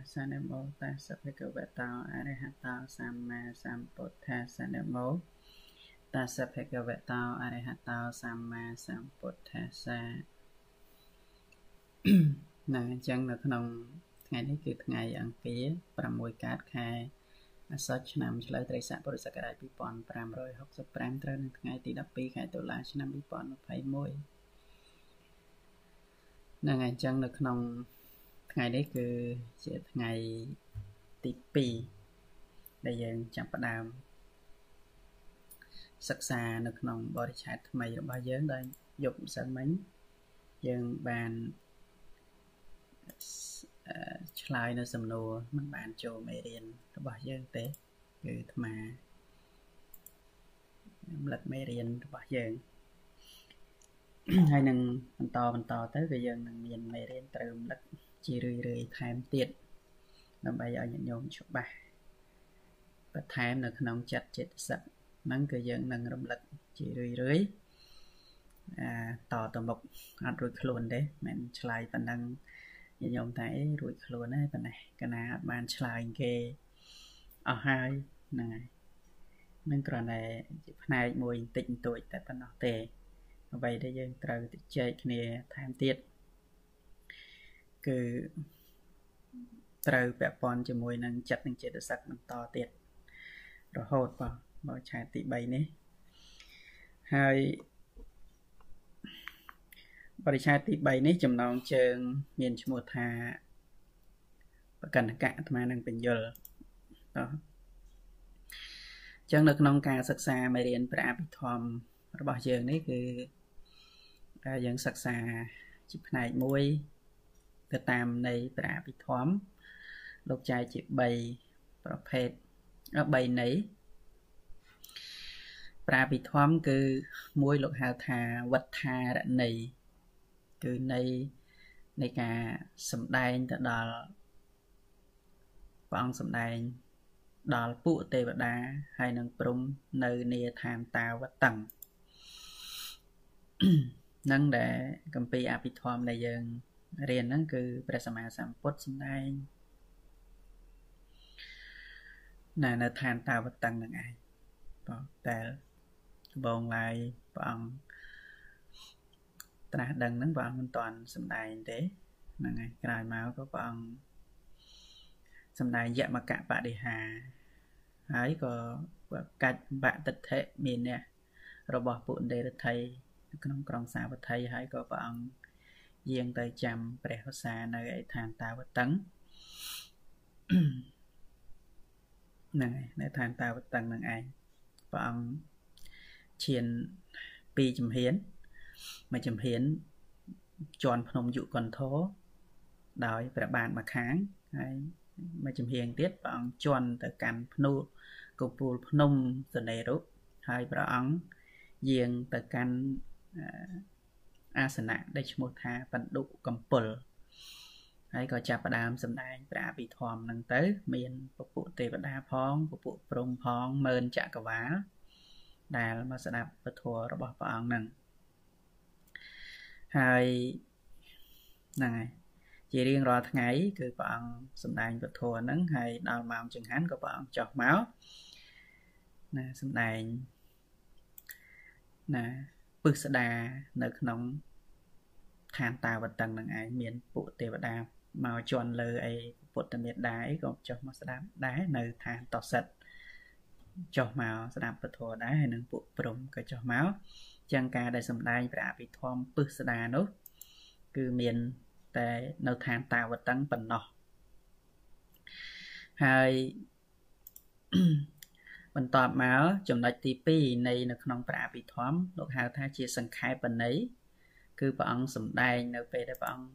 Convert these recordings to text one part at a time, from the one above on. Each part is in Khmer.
ស្សៈនមោតាសភគវតោអរហតោសម្មាសម្ពុទ្ធស្សៈនមោតាសភគវតោអរហតោសម្មាសម្ពុទ្ធស្សៈណាអញ្ចឹងនៅក្នុងថ្ងៃនេះគឺថ្ងៃអង្គារ6កើតខែអាសត់ឆ្នាំឆ្លូវត្រីស័កពុរសករាជ2565ត្រូវនៅថ្ងៃទី12ខែតុលាឆ្នាំ2021ហ្នឹងហើយអញ្ចឹងនៅក្នុង ថ្ងៃនេះគឺជាថ្ងៃទី2ដែលយើងចាប់ផ្ដើមសិក្សានៅក្នុងបរិឆេទថ្មីរបស់យើងដោយយប់ម្សិលមិញយើងបានឆ្លើយនៅសំណួរមិនបានចូលមេរៀនរបស់យើងទេគឺអាត្មារំលឹកមេរៀនរបស់យើងហើយនឹងបន្តបន្តទៅគឺយើងនឹងមានមេរៀនត្រូវរំលឹក ជារឿយរឿយថែមទៀតដើម្បីឲ្យញាតិញោមច្បាស់បន្ថែមនៅក្នុងចិត្តចិត្តសឹកហ្នឹងគឺយើងនឹងរំលឹកជារឿយរឿយអាតទៅមុខអត់រួចខ្លួនទេមិនឆ្លើយប៉ុណ្ណឹងញាតិញោមថាអេរួចខ្លួនហើយប៉ុណ្ណេះកណាអត់បានឆ្លើយគេអស់ហើយហ្នឹងហើយនឹងគ្រាន់តែជាផ្នែកមួយបន្តិចបន្តួចតែប៉ុណ្ណោះទេអ្វីដែលយើងត្រូវទៅចែកគ្នាថែមទៀត គឺត្រូវពាក់ព័ន្ធជាមួយនឹងចិត្តនិងចេតសិកបន្តទៀតរហូតបងមកឆាតទី3នេះហើយបរិឆេទទី3នេះចំណងជើង មានឈ្មោះថាបកណ្ណកៈអាត្មានឹងបញ្យលតោះចឹងនៅក្នុងការសិក្សាមេរៀនព្រះអភិធម្មរបស់យើងនេះគឺយើងសិក្សាជាផ្នែកមួយ ទៅតាមនៃព្រះអភិធម្មលោកចែកជា3ប្រភេទ3ន័យប្រាភិធម្មគឺមួយលោកហៅថាវត្ថារណីគឺនៃនៃការសំដែងទៅដល់ព្រះអង្គសំដែងដល់ពួកទេវតាហើយនឹងព្រំនៅនាឋានតាវតੰនឹងដែលកម្ពីអភិធម្មដែលយើង រៀនហ្នឹងគឺព្រះសម្មាសម្ពុទ្ធសម្ដែងណានៅឋានតាវតੰនឹងឯងបងតែដំបងឡាយព្រះអង្គត្រាស់ដឹងហ្នឹងព្រះអង្គមិនតាន់សម្ដែងទេហ្នឹងហើយក្រោយមកក៏ព្រះអង្គសម្ដែងយមកៈបដិហាហើយក៏កាច់បតិដ្ឋិមានអ្នករបស់ពួកដេរថៃក្នុងក្រុងសាវត្ថីហើយក៏ព្រះអង្គ យាងទៅចាំព្រះឧស្សានៅឯឋានតាវតឹងហ្នឹងហើយនៅឋានតាវតឹងហ្នឹងឯងព្រះអង្គឈានពីជំហានមួយជំហានជន់ភ្នំយុគន្ធរដោយព្រះបានមកខាងហើយមួយជំហានទៀតព្រះអង្គជន់ទៅកាន់ភ្នូកពូលភ្នំសនេរុហើយព្រះអង្គយាងទៅកាន់ អាសនៈដែលឈ្មោះថាបណ្ឌុកំពុលហើយក៏ចាប់ផ្ដើមសម្ដែងព្រះអភិធម្មហ្នឹងទៅ មានពពួកទេវតាផងពពួកព្រំផងមើលចក្រវាលដែលមកស្ដាប់ពធរបស់ព្រះអង្គហ្នឹងហើយហ្នឹងហើយជារៀងរាល់ថ្ងៃ គឺព្រះអង្គសម្ដែងពធហ្នឹងហើយដល់ម៉ោងចង្ហាន់ក៏ព្រះអង្គចុះមកណាសម្ដែងណាពឹសស្ដានៅក្នុង ឋានតាវតឹងនឹងឯងមានពួកទេវតាមកជន់លើអីពុទ្ធមេត្តាអីក៏ចុះមកស្ដាប់ដែរនៅឋានតសិតចុះមកស្ដាប់ពធដែរហើយនឹងពួកព្រំក៏ចុះមកចឹងការដែលសម្ដែងព្រះអភិធម្មពឹសស្ដានោះគឺមានតែនៅឋានតាវតឹងប៉ុណ្ណោះហើយបន្ទាប់មកចំណុចទី2នៃនៅក្នុងព្រះអភិធម្មលោកហៅថាជាសង្ខេបន័យ គឺព្រះអង្គសម្ដែងនៅពេលដែលព្រះអង្គ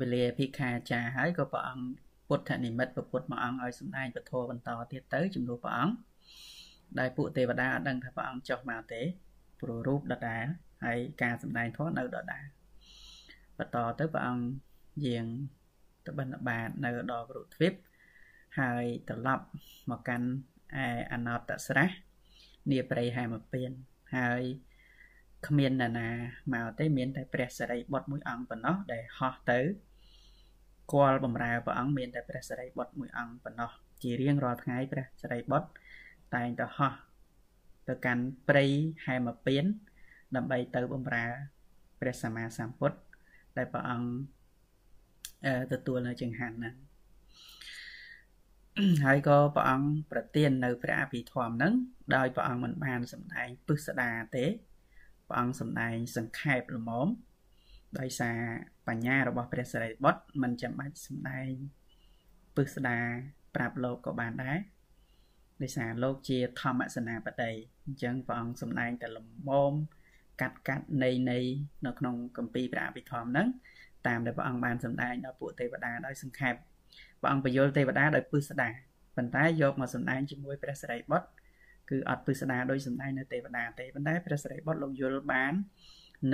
វេលាភិក្ខាចារហើយក៏ព្រះអង្គពុទ្ធនិមិត្តពុទ្ធមួយអង្គឲ្យសម្ដែងពធបន្តទៀតទៅជំនួសព្រះអង្គដែលពួកទេវតាអត់ដឹងថាព្រះអង្គចុះមកទេព្រោះរូបដដែលហើយការសម្ដែងធម៌នៅដដែលបន្តទៅព្រះអង្គយាងទៅបិណ្ឌបាតនៅដល់ព្រោះទ្វីបហើយត្រឡប់មកកាន់ឯអណតស្រះនាព្រៃហែមពៀនហើយ គ្មាននរណាមកទេមានតែព្រះសិរីបុត្រមួយអង្គប៉ុណ្ណោះដែលហោះទៅគាល់បំរើព្រះអង្គមានតែព្រះសិរីបុត្រមួយអង្គប៉ុណ្ណោះជារៀងរាល់ថ្ងៃព្រះសិរីបុត្រតែងតែហោះទៅកាន់ព្រៃហែមពៀនដើម្បីទៅបំរើព្រះសម្មាសម្ពុទ្ធដែលព្រះអង្គទទួលនៅចង្ហាន់ហ្នឹងហើយក៏ព្រះអង្គប្រទាននៅព្រះអភិធម្មហ្នឹងដោយព្រះអង្គមិនបានសម្ដែងពឹស្ដាទេ ព្រះអង្គសម្ដែងសង្ខេបល្មមដោយសារបញ្ញារបស់ព្រះសិរីបុត្រមិនចាំបាច់សម្ដែងពឹស្ដាប្រាប់លោកក៏បានដែរដោយសារលោកជាធម្មសនាបតីអញ្ចឹងព្រះអង្គសម្ដែងតែលំមកាត់កាត់នៃនៃនៅក្នុងកម្ពីព្រះអភិធម្មហ្នឹងតាមដែលព្រះអង្គបានសម្ដែងដល់ពួកទេវតាដោយសង្ខេបព្រះអង្គបញ្យលទេវតាដោយពឹស្ដាប៉ុន្តែយកមកសម្ដែងជាមួយព្រះសិរីបុត្រ គឺអត់ពឹស្ដាដោយសម្ដែងនៅទេវតាទេប៉ុន្តែព្រះសិរីបុត្រលោកយល់បាន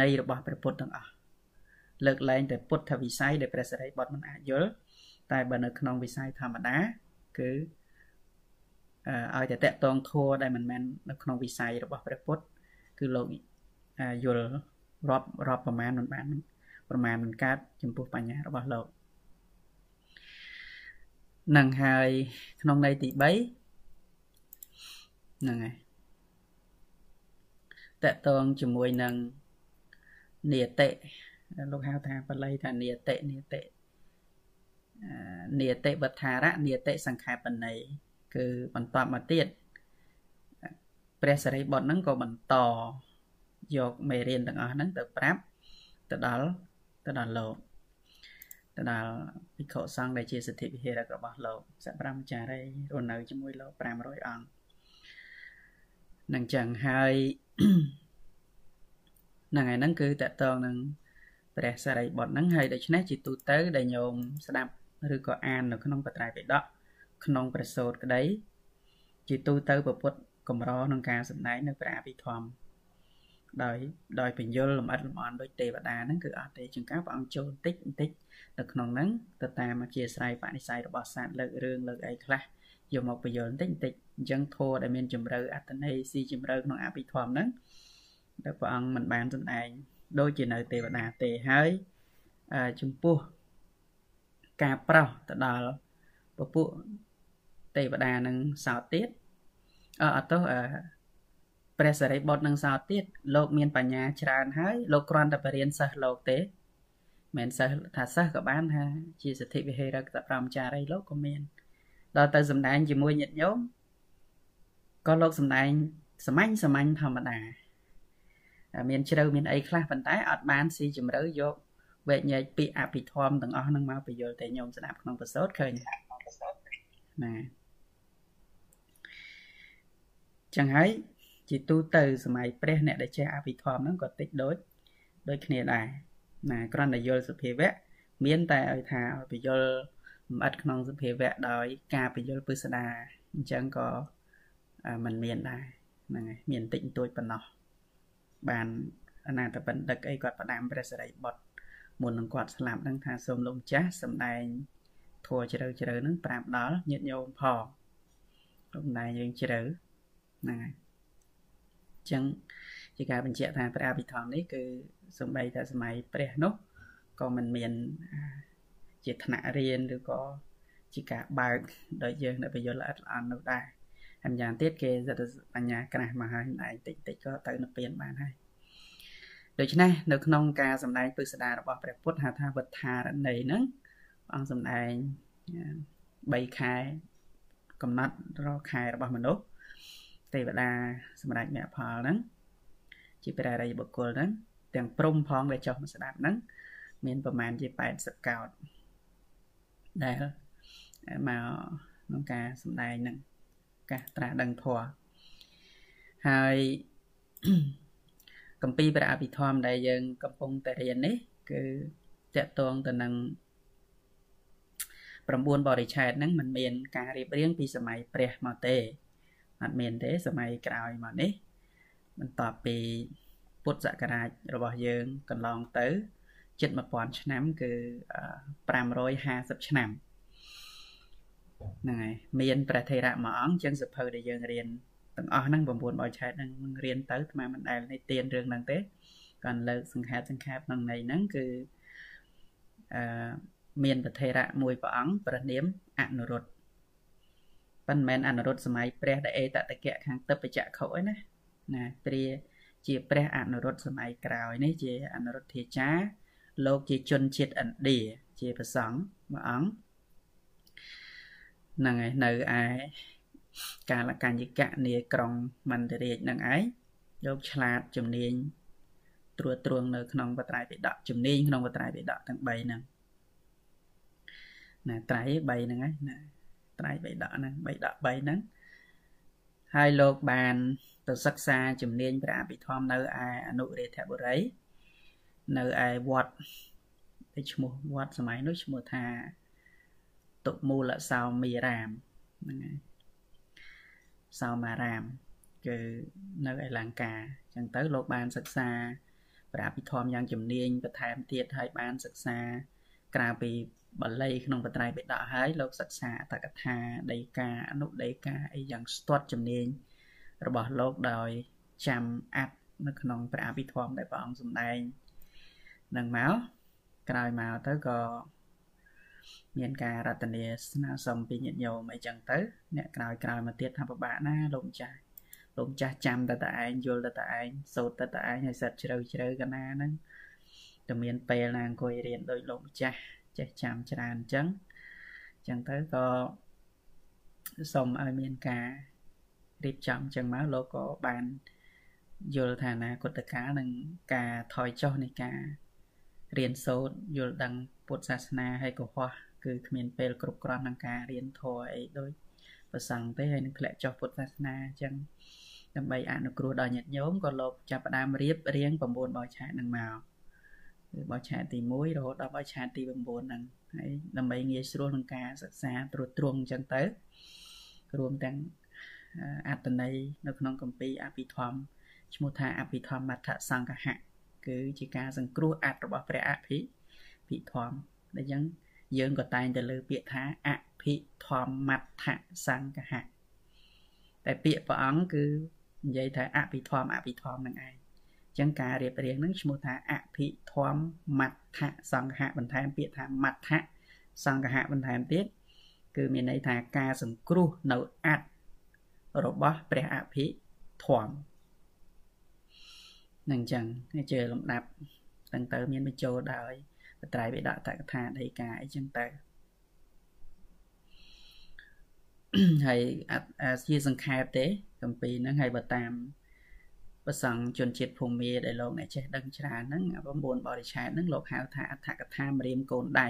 នៃរបស់ព្រះពុទ្ធទាំងអស់លើកលែងតែពុទ្ធវិស័យដែលព្រះសិរីបុត្រមិនអាចយល់តែបើនៅក្នុងវិស័យធម្មតាគឺឲ្យតែតកតងធัวដែលមិនមែននៅក្នុងវិស័យរបស់ព្រះពុទ្ធគឺលោកយល់រាប់រាប់ប្រមាណមិនបានប្រមាណមិនកើតចំពោះបញ្ញារបស់លោកនឹងហើយក្នុងន័យទី3 ហ្នឹងហើយតកតងជាមួយនឹងនិតិលោកហៅថាបល័យថានិតិនិតិនិតិវដ្ឋារៈនិតិសង្ខេបន័យគឺបន្តមកទៀតព្រះសរិបុត្រហ្នឹងក៏បន្តយកមេរៀនទាំងអស់ហ្នឹងទៅប្រាប់ទៅដល់ទៅដល់លោកទៅដល់ភិក្ខុសង្ឃដែលជាសិទ្ធិវិហារករបស់លោកសប្រាំចារីរស់នៅជាមួយលោក500អង្គ នឹងចឹងហើយហ្នឹងហើយហ្នឹងគឺតកតងនឹងព្រះសារីបុត្រហ្នឹងហើយដូច្នេះជាទូទៅដែលញោមស្ដាប់ឬក៏អាននៅក្នុងបត្រៃបិដកក្នុងប្រសូតក្តី ជាទូទៅពពុទ្ធកម្រក្នុងការសម្ដែងនៅព្រះអភិធម្មដោយដោយបញ្យលលំអិតលំអន់ដូចទេវតាហ្នឹងគឺអត់ទេជាងការព្រះអង្គចូលបន្តិចបន្តិចនៅក្នុងហ្នឹងទៅតាមអធិស្រ័យបនិស័យរបស់សត្វលើករឿងលើកអីខ្លះ យកមកបញ្យលបន្តិចបន្តិចអញ្ចឹងធម៌ដែលមានជំរឿអត្តន័យស៊ីជំរឿក្នុងអភិធម្មហ្នឹងដែលព្រះអង្គមិនបានសម្ដែងដូចជានៅទេវតាទេហើយចំពោះការប្រោសទៅដល់ពពួកទេវតានឹងសោតទៀតអអត់ទោះអឺព្រះសរិបុត្រនឹងសោតទៀតលោកមានបញ្ញាច្រើនហើយលោកគ្រាន់តែបរៀនសិស្សលោកទេមិនសិស្សថាសិស្សក៏បានថាជាសិទ្ធិវិហេរកតប្រមចារីលោកក៏មាន ដល់ទៅសម្ដែងជាមួយញាតិញោមក៏លោកសម្ដែងសាមញ្ញសាមញ្ញធម្មតាមានជ្រៅមានអីខ្លះប៉ុន្តែអត់បានស៊ីជម្រៅយកវែកញែកពាក្យអភិធម្មទាំងអស់ហ្នឹងមកបញ្យល់តែញោមស្ដាប់ក្នុងប្រសូតឃើញណាចឹងហើយជាទូទៅសម័យព្រះអ្នកដែលចេះអភិធម្មហ្នឹងក៏តិចដូចដូចគ្នាដែរណាគ្រាន់តែយល់សភាវៈមានតែឲ្យថាឲ្យបញ្យល់ លម្អិតក្នុងសភាវៈដោយការបញ្យល់ពិស្ដាអញ្ចឹងក៏มันមានដែរហ្នឹងហើយមានតិចតួចប៉ុណ្ណោះបានអនាតបណ្ឌិតអីគាត់ផ្ដាំព្រះសិរីបុត្រមុននឹងគាត់ស្លាប់ហ្នឹងថាសូមលោកម្ចាស់សម្ដែងធัวជ្រៅជ្រៅហ្នឹងប្រាប់ដល់ញាតិញោមផងសម្ដែងយើងជ្រៅហ្នឹងហើយអញ្ចឹងជាការបញ្ជាក់ថាព្រះអភិធម្មនេះគឺសំបីតែសម័យព្រះនោះក៏មិនមាន ជាថ្នាក់រៀនឬក៏ជាការបើកដោយយើងនៅបញ្យលល្អិតល្អន់នោះដែរហើយយ៉ាងទៀតគេសិទ្ធិបញ្ញាក្រាស់មកហើយឯងតិចតិចក៏ទៅនៅពៀនបានហើយដូច្នេះនៅក្នុងការសម្ដែងពុស្ដារបស់ព្រះពុទ្ធហៅថាវត្ថារណីហ្នឹងអង្គសម្ដែង3ខែកំណត់រកខែរបស់មនុស្សទេវតាសម្រាប់មគ្គផលហ្នឹងជាព្រះរិយបុគ្គលហ្នឹងទាំងព្រំផងដែលចុះមកស្ដាប់ហ្នឹងមានប្រមាណជា80កោត ដែលមកក្នុងការសម្ដែងហ្នឹងការត្រាស់ដឹងធម៌ហើយកម្ពីព្រះអភិធម្មដែលយើង កំពុងតែរៀននេះ គឺតកតងទៅនឹង9បរិឆេទហ្នឹងมันមាន ការរៀបរៀងពីសម័យព្រះមកទេអត់មានទេសម័យក្រោយមកនេះបន្ទាប់ពីពុទ្ធសករាជរបស់យើងកន្លងទៅ ជិត1000ឆ្នាំគឺ550ឆ្នាំហ្នឹងហើយមានព្រះថេរៈមួយអង្គជាងសភៅដែលយើងរៀនទាំងអស់ហ្នឹង9បរិឆេទហ្នឹងរៀនទៅអាត្មាមិនដែលនេះទៀនរឿងហ្នឹងទេគាត់លើកសង្ខេបសង្ខេបក្នុងន័យហ្នឹងគឺអឺមានប្រធេរៈមួយព្រះអង្គព្រះនាមអនុរុទ្ធប៉ុន្មានអនុរុទ្ធសម័យព្រះដែលអេតតកៈខាងទឹកបច្ចៈខុឯណាណាព្រាជាព្រះអនុរុទ្ធសម័យក្រោយនេះជាអនុរុទ្ធាចារ្យ លោកជាជនជាតិឥណ្ឌាជាប្រសង់មួយអង្គហ្នឹងហើយនៅឯកាលកញ្ញិកៈនាក្រុងមន្ទរាជនឹងឯងលោកឆ្លាតជំនាញត្រួតត្រងនៅក្នុងបត្រៃបិដកជំនាញក្នុងបត្រៃបិដកទាំង3ហ្នឹងណាត្រៃ3ហ្នឹងហើយណាត្រៃបិដកហ្នឹងបិដក3ហ្នឹងហើយលោកបានទៅសិក្សាជំនាញព្រះអភិធម្មនៅឯអនុរាធបុរី នៅឯវត្តដែលឈ្មោះវត្តសម័យនោះឈ្មោះថាតុមូលសោមីរាមហ្នឹងហើយសោមារាមគឺនៅឯលង្កាអញ្ចឹងទៅលោកបានសិក្សាព្រះអភិធម្មយ៉ាងជំនាញបន្ថែមទៀតហើយបានសិក្សាក្រៅពីបាលីក្នុងបត្រៃបិដកហើយលោកសិក្សាអតកថាដីកាអនុដីកាអីយ៉ាងស្ទាត់ជំនាញរបស់លោកដោយចាំអាប់នៅក្នុងព្រះអភិធម្មដែលព្រះអង្គសម្ដែង នឹងមកក្រោយមកទៅក៏មានការរតនាស្នើសុំពីញាតិញោមអីចឹងទៅ អ្នកក្រោយក្រោយមកទៀតថាពិបាកណាលោកម្ចាស់លោកម្ចាស់ចាំតែតែឯងយល់តែតែឯងសូត្រតែតែឯងឲ្យសិតជ្រៅជ្រៅកណាហ្នឹងតែមានពេលណាអង្គុយរៀនដោយលោកម្ចាស់ចេះចាំច្រើនអញ្ចឹងអញ្ចឹងទៅក៏សូមឲ្យមានការរៀបចំអញ្ចឹងមកលោកក៏បានយល់ថាណាគុតកានឹងការថយចុះនៃការ រៀនសូត្រយល់ដឹងពុទ្ធសាសនាហើយកុហកគឺគ្មានពេលគ្រប់គ្រាន់ក្នុងការរៀនធម៌អីដូចប្រសង់ទេហើយនឹងធ្លាក់ចុះពុទ្ធសាសនាអញ្ចឹងដើម្បីអនុគ្រោះដល់ញាតិញោមក៏លោកចាប់ផ្ដើមរៀបរៀង9បោឆាតនឹងមកគឺបោឆាតទី1រហូតដល់បោឆាតទី9ហ្នឹងហើយដើម្បីងាយស្រួលក្នុងការសិក្សាត្រួតត្រងអញ្ចឹងទៅរួមទាំងអត្តន័យនៅក្នុងកម្ពីអភិធម្មឈ្មោះថាអភិធម្មត្ថសង្កហៈ គឺជាការសង្គ្រោះអត្តរបស់ព្រះអភិភិធម្មដែលអញ្ចឹងយើងក៏តែងតែលើពាក្យថាអភិធម្មត្ថសង្កហៈតែពាក្យព្រះអង្គគឺនិយាយថាអភិធម្មអភិធម្មនឹងឯងអញ្ចឹងការរៀបរៀងនឹងឈ្មោះថាអភិធម្មត្ថសង្កហៈបន្ថែមពាក្យថាមត្ថសង្កហៈបន្ថែមទៀតគឺមានន័យថាការសង្គ្រោះនៅអត្តរបស់ព្រះអភិធម្ម នឹងអញ្ចឹងជាលំដាប់ទាំងទៅមានបញ្ចូលដោយបត្រៃបិដកតកថាដីកាអីចឹងទៅហើយជាសង្ខេបទេកម្ពីហ្នឹងហើយបើតាមប្រសង់ជនជាតិភូមិដែលលោកអ្នកចេះដឹងច្រើនហ្នឹង9បរិឆេទហ្នឹងលោកហៅថាអដ្ឋកថាមរៀមកូនដៃ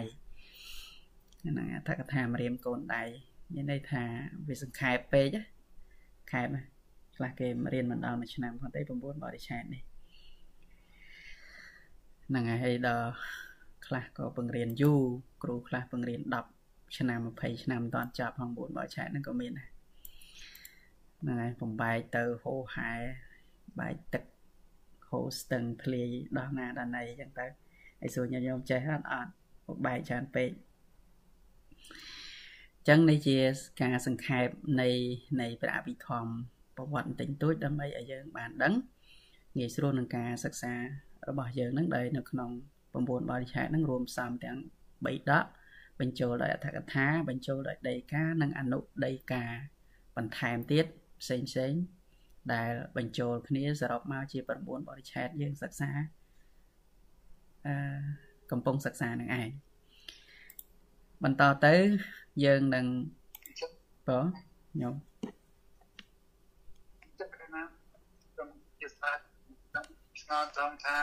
ហ្នឹងអដ្ឋកថាមរៀមកូនដៃមានន័យថាវាសង្ខេបពេកខេបខ្លះគេរៀនមិនដល់មួយឆ្នាំផងទេ9បរិឆេទនេះ ហ្នឹងហើយដល់ខ្លះក៏បង្រៀនយូរគ្រូខ្លះបង្រៀន10ឆ្នាំ20ឆ្នាំមិនតាន់ចប់ផង4បើឆែកហ្នឹងក៏មានដែរហ្នឹងហើយបំបែកទៅហូហែបែកទឹកហូស្ទឹងធ្លាយដោះណាដល់ណីអញ្ចឹងទៅហើយសួរញាតិញោមចេះអត់អត់បំបែកច្រើនពេកចឹងនេះជាការសង្ខេបនៃនៃព្រះអភិធម្មប្រវត្តិបន្តិចតួចដើម្បីឲ្យយើងបានដឹងងាយស្រួលនឹងការសិក្សា របស់យើងនឹងដែលនៅក្នុង9បរិឆេទនឹងរួមផ្សំទាំង3ដកបញ្ចូលដោយអត្ថកថាបញ្ចូលដោយដីកានិងអនុដីកាបន្ថែមទៀតផ្សេងផ្សេងដែលបញ្ចូលគ្នាសរុបមកជា9បរិឆេទយើងសិក្សាអឺកំពុងសិក្សានឹងឯងបន្តទៅយើងនឹងបងខ្ញុំចិត្តណាខ្ញុំជាសាស្ត្រ ឆ្ងល់ត្រង់ថា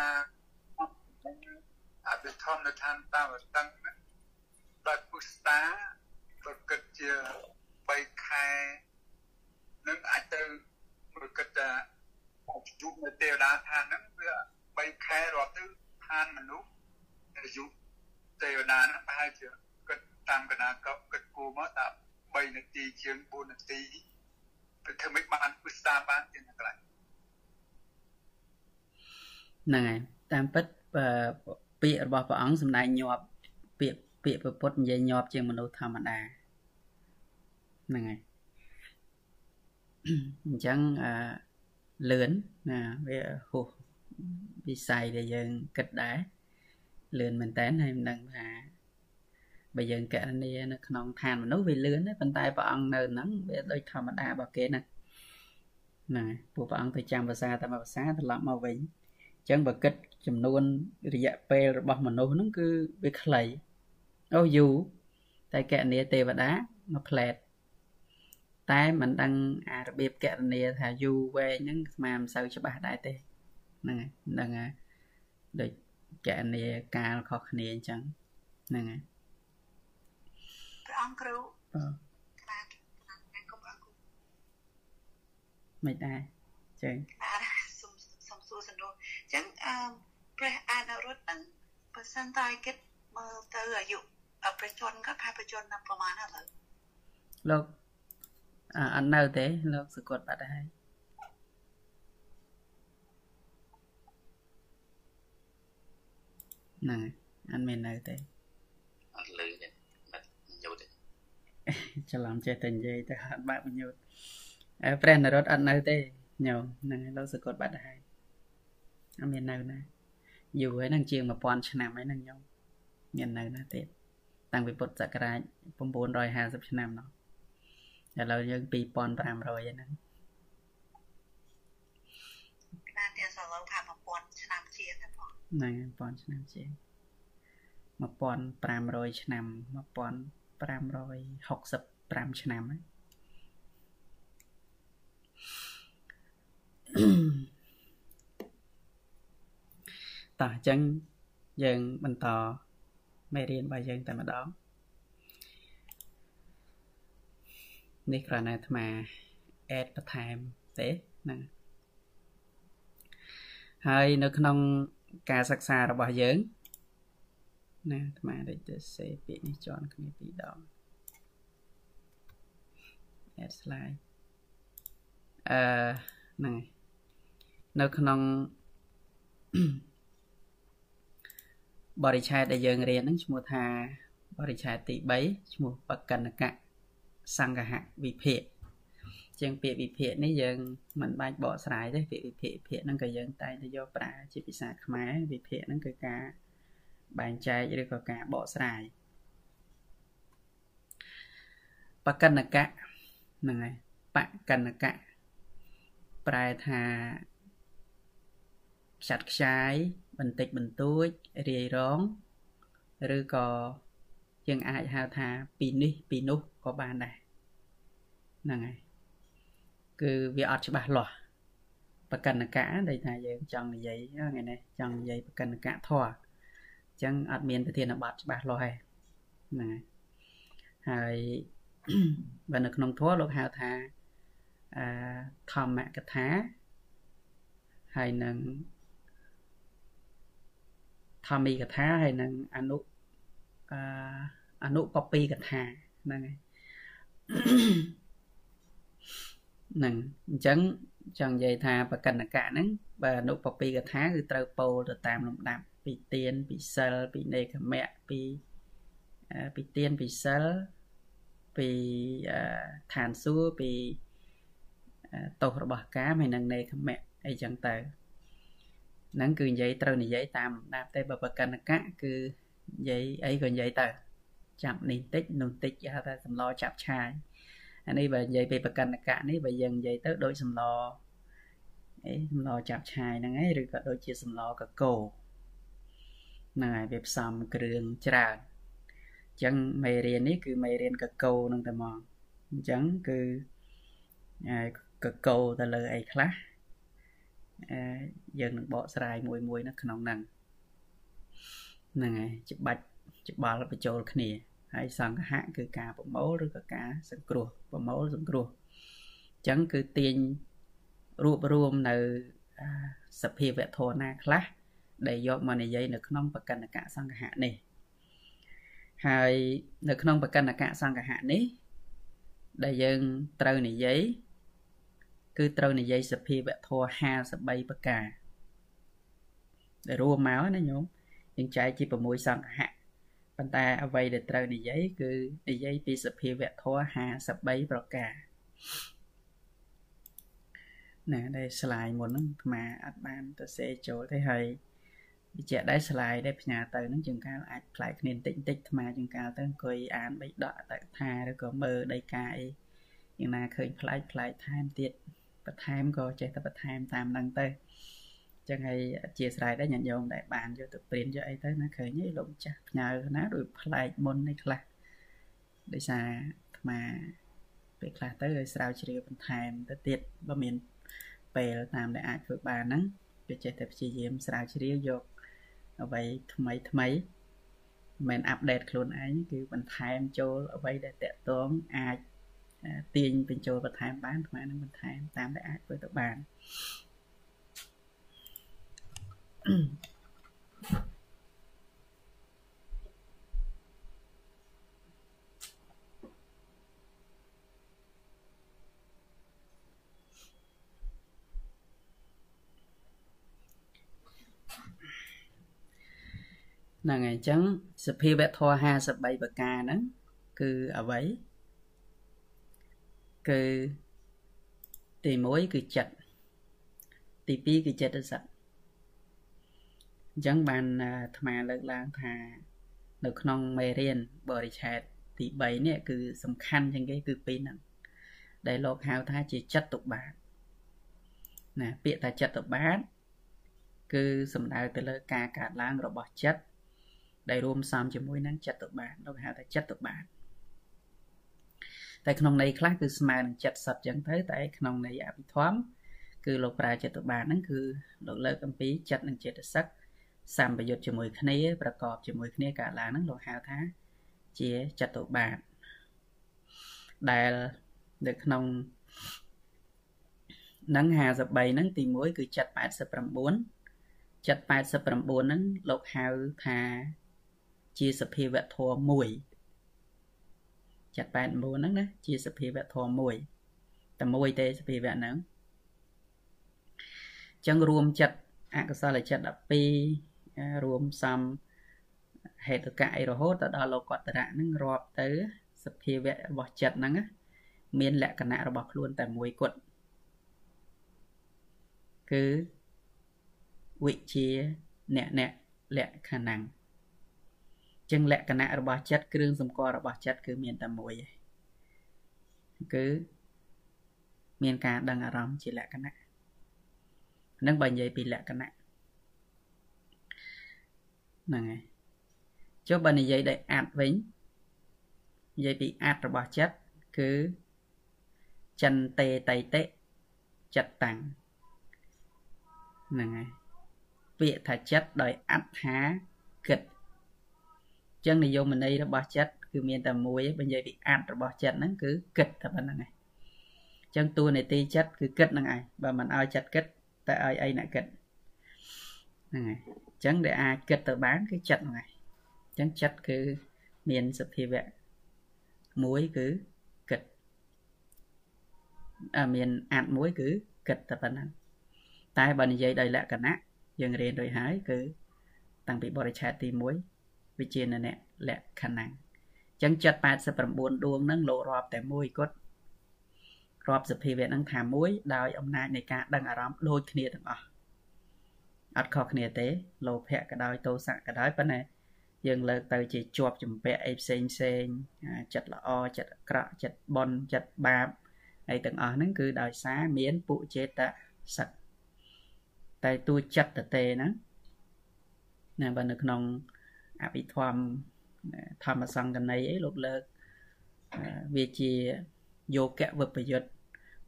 អភិធម្មនៅឋានតាវតឹងដោយពុស្តាប្រកិតជា3ខែនឹងអាចទៅប្រកិតថាជួបនៅទេវតាឋានហ្នឹងវា3ខែរាប់ទៅឋានមនុស្សអាយុទេវតាហ្នឹងប្រហែលជាគិតតាមកណាកគិតគូមកថា3នាទីជាង4នាទីទៅធ្វើមិនបានពុស្តាបានជាកន្លែង ហ្នឹងហើយតាមពិតពាក្យរបស់ព្រះអង្គសម្ដែងញាប់ពាក្យពាក្យពុទ្ធនិយាយញាប់ជាងមនុស្សធម្មតាហ្នឹងហើយអញ្ចឹងអឺលឿនណាវាហួសវិស័យដែលយើងគិតដែរលឿនមែនតើហើយមិនដឹងថាបើយើងកណនីនៅក្នុងឋានមនុស្សវាលឿនទេប៉ុន្តែព្រះអង្គនៅហ្នឹងវាដូចធម្មតារបស់គេណាហ្នឹងពួកព្រះអង្គទៅចាំភាសាតាមភាសាត្រឡប់មកវិញអញ្ចឹងបើគិតចំនួនរយៈពេលរបស់មនុស្សហ្នឹងគឺវាខ្លីអូយូរតែកណនីទេវតាមួយផ្លែតតែមិនដឹងអារបៀបកណនីថាយូរវែងហ្នឹងស្មានមិនសូវច្បាស់ដែរទេហ្នឹងហើយមិនដឹងអាដូចកណនីកាលខុសគ្នាអញ្ចឹងហ្នឹងហើយព្រះអង្គគ្រូបាទខ្លាខ្លាកុំអរគុណមិនដែរចឹងបាទសុំសុំសួរសំណួរអញ្ចឹងអឺព្រះអានរុទ្ធហ្នឹងបើសិនតើគិតមើលទៅអាយុប្រជជនក៏ថាប្រជជនប្រហែលឥឡូវលោកអត់នៅទេលោកសកត់បាត់ហើយហ្នឹងអត់មាននៅទេអត់លឺទេមិនញូតទេច្រឡំចេះតែនិយាយទៅអត់បាក់ញូតអើព្រះនរតអត់នៅទេញោមហ្នឹងហើយលោកសកត់បាត់ហើយ អត់មាននៅណាយូរហើយហ្នឹងជាង1000ឆ្នាំហើយហ្នឹងញោមមាននៅណាទៀតតាំងពីពុទ្ធសករាជ950ឆ្នាំនោះឥឡូវយើង2500ហ្នឹងណាទៀតសឡូវថា1000ឆ្នាំជាងហ្នឹងហ្នឹង1000ឆ្នាំជាង1500ឆ្នាំ1565ឆ្នាំហ្នឹង តោះអញ្ចឹងយើងបន្តមេរៀនរបស់យើងតែម្ដងនេះគ្រាន់តែអាត្មា add បន្ថែមទេហ្នឹងហើយនៅក្នុងការសិក្សារបស់យើងណាអាត្មាដូចទៅសេពាក្យនេះជន់គ្នាពីរដង add slide អឺហ្នឹងនៅក្នុង បរិឆេទដែលយើងរៀនហ្នឹងឈ្មោះថាបរិឆេទទី3ឈ្មោះបកណ្ណកៈសង្ឃៈវិភាគជាងពាក្យវិភាគនេះយើងមិនបាច់បកស្រាយទេពាក្យវិភាគវិភាគហ្នឹងក៏យើងតែងតែយកប្រើជាភាសាខ្មែរវិភាគហ្នឹងគឺការបែងចែកឬក៏ការបកស្រាយបកណ្ណកៈហ្នឹងហើយបកណ្ណកៈប្រែថា ខ្ចាត់ខ្ចាយបន្តិចបន្តួចរាយរង ឬក៏យើងអាចហៅថាពីនេះពីនោះក៏បានដែរហ្នឹងហើយគឺវាអត់ច្បាស់លាស់ប្រកិនកៈដែលថាយើងចង់និយាយថ្ងៃនេះចង់និយាយប្រកិនកៈធរអញ្ចឹងអត់មានប្រធានបទច្បាស់លាស់ទេហ្នឹងហើយហើយបើនៅក្នុងធម៌លោកហៅថាអឺធម្មកថាហើយនឹង ធម្មីកថាហើយនឹងអនុអឺអនុបពីកថាហ្នឹងហើយហ្នឹងអញ្ចឹងចង់និយាយថាបកិនកៈហ្នឹងបើអនុបពីកថាគឺត្រូវពោលទៅតាមលំដាប់ពីទៀនពីសិលពីនេកមៈពីពីទៀនពីសិលពីឋានសួគ៌ពីទោសរបស់កាមហើយនឹងនេកមៈអីចឹងទៅ ហ្នឹងគឺនិយាយត្រូវនិយាយតាមលំដាប់តែបើបកិនកៈគឺនិយាយអីក៏និយាយទៅចាប់នេះតិចនោះតិចគេហៅថាសម្លចាប់ឆាយអានេះបើនិយាយពីប្រកិនកៈនេះបើយើងនិយាយទៅដូចសម្លអីសម្លចាប់ឆាយហ្នឹងឯងឬក៏ដូចជាសម្លកកោហ្នឹងហើយវាផ្សំគ្រឿងច្រើនអញ្ចឹងមេរៀននេះគឺមេរៀនកកោហ្នឹងតែមកអញ្ចឹងគឺកកោទៅលើអីខ្លះអឺ យើងនឹងបកស្រាយមួយមួយនៅក្នុងហ្នឹងហ្នឹងហើយច្បាច់ច្បាល់បញ្ចូលគ្នាហើយសង្ឃៈគឺការប្រមូលឬក៏ការសង្គ្រោះប្រមូលសង្គ្រោះអញ្ចឹងគឺទាញរួបរวมនៅសភាវៈធម៌ណាខ្លះដែលយកមកនិយាយនៅក្នុងបកណ្ណកៈសង្ឃៈនេះហើយនៅក្នុងបកណ្ណកៈសង្ឃៈនេះដែលយើងត្រូវនិយាយ គឺត្រូវនិយាយសភាវៈធម៌53ប្រការដែលរួមមកណាញោមយើងចែកជា6សង្ឃៈប៉ុន្តែអ្វីដែលត្រូវនិយាយគឺនិយាយពីសភាវៈធម៌53ប្រការណាដែលស្លាយមុនហ្នឹងអាត្មាអត់បានទៅសេចូលទេហើយវិជ្ជាដែលស្លាយដែលផ្ញើទៅហ្នឹងជាងកាលអាចផ្លែកគ្នាបន្តិចបន្តិចថ្មជាងកាលទៅអង្គុយអានបៃដកតថាឬក៏មើលដីកាអីយ៉ាងណាឃើញផ្លែកផ្លែកថែមទៀត បន្ថែមក៏ចេះតែបន្ថែមតាមហ្នឹងទៅចឹងហើយអធិស្ឋានដែរញាតិញោមដែលបានយកទៅព្រៀនយកអីទៅណាឃើញឯងលោកម្ចាស់ផ្ញើណាដូចផ្លែកមុននេះខ្លះដោយសារអាត្មាពេលខ្លះទៅឲ្យស្រាវជ្រាវបន្ថែមទៅទៀតបើមានពេលតាមដែលអាចធ្វើបានហ្នឹងវាចេះតែព្យាយាមស្រាវជ្រាវយកអ្វីថ្មីថ្មីមិនអាប់ដេតខ្លួនឯងគឺបន្ថែមចូលអ្វីដែលតកតងអាច ទាញបញ្ចូលបន្ថែមបានអានឹងបន្ថែមតាមដែលអាចធ្វើទៅបាន Mm-hmm. ហ្នឹងហើយអញ្ចឹងសភាវៈធម៌53ប្រការហ្នឹងគឺអ្វី គឺទី1គឺចិត្តទី2គឺចិត្តសឹកអញ្ចឹងបានអាត្មាលើកឡើងថា នៅក្នុងមេរៀនបរិឆេទទី3នេះគឺសំខាន់ជាងគេគឺពីរហ្នឹងដែលលោកហៅថាជាចិត្តទុបាទណាពាក្យថាចិត្តទុបាទគឺសំដៅទៅលើការកើតឡើងរបស់ចិត្តដែលរួមផ្សំជាមួយនឹងចិត្តទុបាទលោកហៅថាចិត្តទុបាទ តែក្នុងន័យខ្លះគឺស្មើនឹងចិត្តសិតចឹងទៅតែក្នុងន័យអភិធម្មគឺលោកប្រើចិត្តទុបាទហ្នឹងគឺលោកលើកអំពីចិត្តនិងចេតសិកសម្បយុទ្ធជាមួយគ្នាប្រកបជាមួយគ្នាកើតឡើងហ្នឹងលោកហៅថាជាចិត្តទុបាទដែលនៅក្នុងនឹង53ហ្នឹងទី1គឺចិត្ត89ចិត្ត89ហ្នឹងលោកហៅថាជាសភាវៈធម៌មួយ ចិត្ត89ហ្នឹងណាជាសភាវៈធម៌មួយតែមួយទេសភាវៈហ្នឹងចឹងរួមចិត្តអកុសលចិត្ត12រួមសំហេតុកៈអីរហូតទៅដល់លោកតរៈហ្នឹងរាប់ទៅសភាវៈរបស់ចិត្តហ្នឹងមានលក្ខណៈរបស់ខ្លួនតែមួយគត់គឺវិជាអ្នកអ្នកលក្ខណៈ ចឹងលក្ខណៈរបស់ចិត្តគ្រឿងសម្គាល់របស់ចិត្តគឺមានតែមួយឯងគឺមានការដឹងអារម្មណ៍ជាលក្ខណៈនឹងបើនិយាយពីលក្ខណៈហ្នឹងហើយចុះបើនិយាយដោយអាត់វិញនិយាយពីអាត់របស់ចិត្តគឺចិនតេតៃតេចិត្តតាំងហ្នឹងហើយពាក្យថាចិត្តដោយអត្ថាគិត ចឹងនិយមន័យរបស់ចិត្តគឺមានតែមួយបើនិយាយពីអត្តរបស់ចិត្តហ្នឹងគឺគិតតែប៉ុណ្្នឹងឯងចឹងតួនាទីចិត្តគឺគិតហ្នឹងឯងបើមិនឲ្យចិត្តគិតតែឲ្យអីអ្នកគិតហ្នឹងហើយចឹងដែលអាចគិតទៅបានគឺចិត្តហ្នឹងឯងចឹងចិត្តគឺមានសភាវៈមួយគឺគិតអាមានអាត់មួយគឺគិតតែប៉ុណ្ណឹងតែបើនិយាយដោយលក្ខណៈយើងរៀនរួចហើយគឺតាំងពីបរិឆេទទី1 វិជាណនៈលក្ខណៈអញ្ចឹងចិត្ត89ដួងហ្នឹងលោករាប់តែមួយគត់រាប់សភាវៈហ្នឹងថាមួយដោយអំណាចនៃការដឹងអារម្មណ៍ដូចគ្នាទាំងអស់អត់ខុសគ្នាទេលោភៈក៏ដោយទោសៈក៏ដោយប៉ុន្តែយើងលើកទៅជាជាប់ចម្ពាក់អីផ្សេងផ្សេងចិត្តល្អចិត្តអាក្រក់ចិត្តបន់ចិត្តបាបហើយទាំងអស់ហ្នឹងគឺដោយសារមានពុចេតសឹកតែតួចិត្តតទេហ្នឹងណាបើនៅក្នុង អភិធម្មធម្មសង្កណីអីលោកលើកវាជាយកៈវិបយុត្ត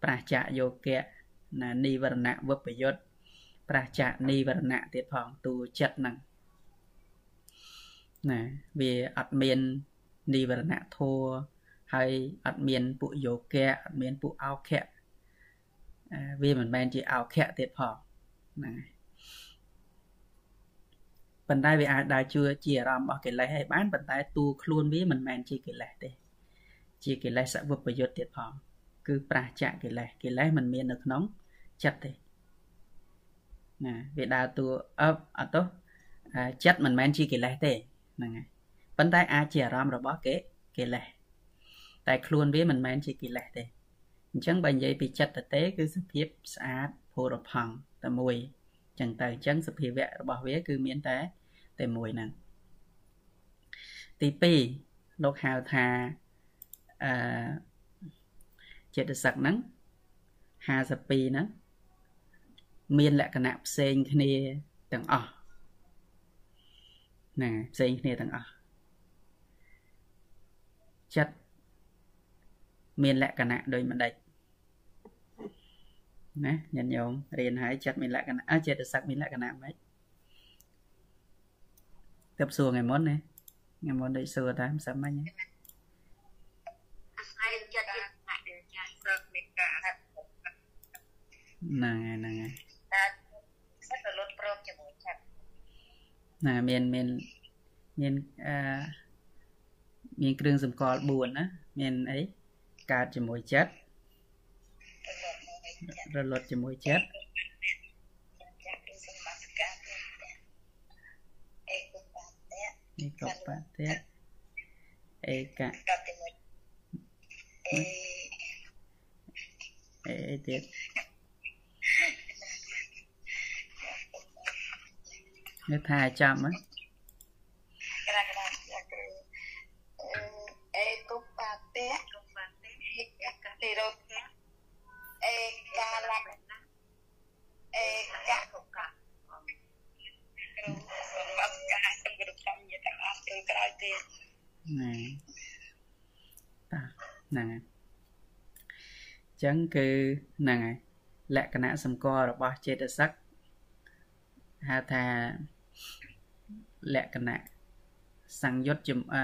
ប្រះចាកយកៈណានិវរណៈវិបយុត្តប្រះចាកនិវរណៈទៀតផងតួចិត្តហ្នឹងណាវាអត់មាននិវរណៈធัวហើយអត់មានពួកយកៈអត់មានពួកអោខៈវាមិនមែនជាអោខៈទៀតផងហ្នឹងហើយ ប៉ុន្តែវាអាចដើរជឿជាអារម្មណ៍របស់កិលេសឲ្យបានប៉ុន្តែតួខ្លួនវាមិនមែនជាកិលេសទេជាកិលេសវិបយុទ្ធទៀតផងគឺប្រះចាកកិលេសកិលេសមិនមាននៅក្នុងចិត្តទេណាវាដើរតួអឹបអត់ទោះចិត្តមិនមែនជាកិលេសទេហ្នឹងហើយប៉ុន្តែអាចជាអារម្មណ៍របស់គេកិលេសតែខ្លួនវាមិនមែនជាកិលេសទេអញ្ចឹងបើនិយាយពីចិត្តតទេគឺសភាពស្អាតភោរផង់តែមួយចឹងទៅអញ្ចឹងសភាវៈរបស់វាគឺមានតែ តែមួយហ្នឹងទី2លោកហៅថាអឺចិត្តសឹកហ្នឹង52ហ្នឹងមានលក្ខណៈផ្សេងគ្នាទាំងអស់ណាផ្សេងគ្នាទាំងអស់ចិត្តមានលក្ខណៈដូចម្ដេចណាញាតិញោមរៀនហើយចិត្តមានលក្ខណៈអចេតសឹកមានលក្ខណៈម៉េច ទៅសួរថ្ងៃមុនណាថ្ងៃមុនដូចសួរតែមិនសមមិញអាស្រ័យចិត្តលក្ខណៈដែលចាស់សឹកមានការហ្នឹងហើយហ្នឹងហើយតែសិតទៅលត់ព្រមជាមួយចិត្តណាមានមានមានអឺមានគ្រឿងសម្គាល់4ណាមានអីកើតជាមួយចិត្តរលត់ជាមួយចិត្តអេកប តៈអេកបតៈអេកៈអេអេទៀតនៅថាចាំហ្នឹងអេកុបតៈនិរោធអេកាលៈអេកៈកុកៈ តិអស់ចូលក្រោយទៀតណែតាហ្នឹងហើយចឹងគឺហ្នឹងហើយលក្ខណៈសម្គាល់របស់ចេតសិកហៅថាលក្ខណៈសង្យុត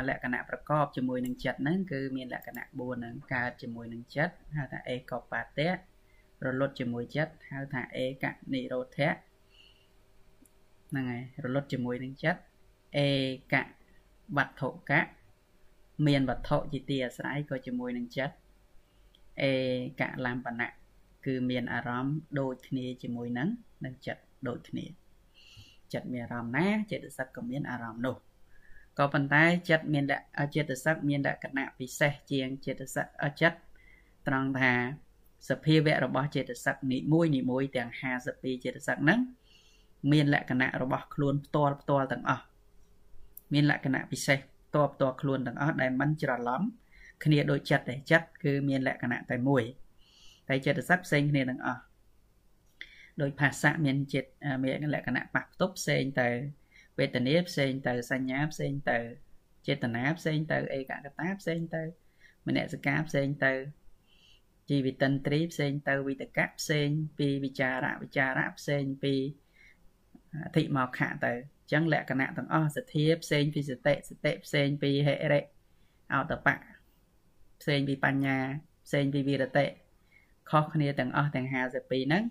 លក្ខណៈប្រកបជាមួយនឹងចិត្តហ្នឹងគឺមានលក្ខណៈ4ហ្នឹងកើតជាមួយនឹងចិត្តហៅថាអេកបតៈរលត់ជាមួយចិត្តហៅថាអេកនិរោធៈហ្នឹងហើយរលត់ជាមួយនឹងចិត្តអេក វត្ថុកៈមានវត្ថុជាទីអាស្រ័យក៏ជាមួយនឹងចិត្តអេកលំបណៈគឺមានអារម្មណ៍ដូចគ្នាជាមួយនឹងនឹងចិត្តដូចគ្នាចិត្តមានអារម្មណ៍ណាចិត្តសឹកក៏មានអារម្មណ៍នោះក៏ប៉ុន្តែចិត្តមានចិត្តសឹកមានលក្ខណៈពិសេសជាងចិត្តសឹកចិត្តត្រង់ថាសភាវៈរបស់ចិត្តសឹកនីមួយនីមួយទាំង52ចិត្តសឹកហ្នឹងមានលក្ខណៈរបស់ខ្លួនផ្ទាល់ផ្ទាល់ទាំងអស់ មានលក្ខណៈពិសេសផ្ទាល់ផ្ទាល់ខ្លួនទាំងអស់ដែលមិនច្រឡំគ្នាដូចចិត្តតែចិត្តគឺមានលក្ខណៈតែមួយតែចិត្តសឹកផ្សេងគ្នាទាំងអស់ដោយភាសាមានចិត្តមានលក្ខណៈប៉ះផ្ទប់ផ្សេងទៅវេទនាផ្សេងទៅសញ្ញាផ្សេងទៅចេតនាផ្សេងទៅឯកកតាផ្សេងទៅមនសិការផ្សេងទៅជីវិតិន្ទ្រីផ្សេងទៅវិតកៈផ្សេងពីវិចារៈវិចារៈផ្សេងពីអធិមកខៈទៅអញ្ចឹងលក្ខណៈទាំងអស់សទ្ធាផ្សេងពីសតិសតិផ្សេងពីហិរិអតបៈផ្សេងពីបញ្ញាផ្សេងពីវិរតិខុសគ្នាទាំងអស់ទាំង52ហ្នឹង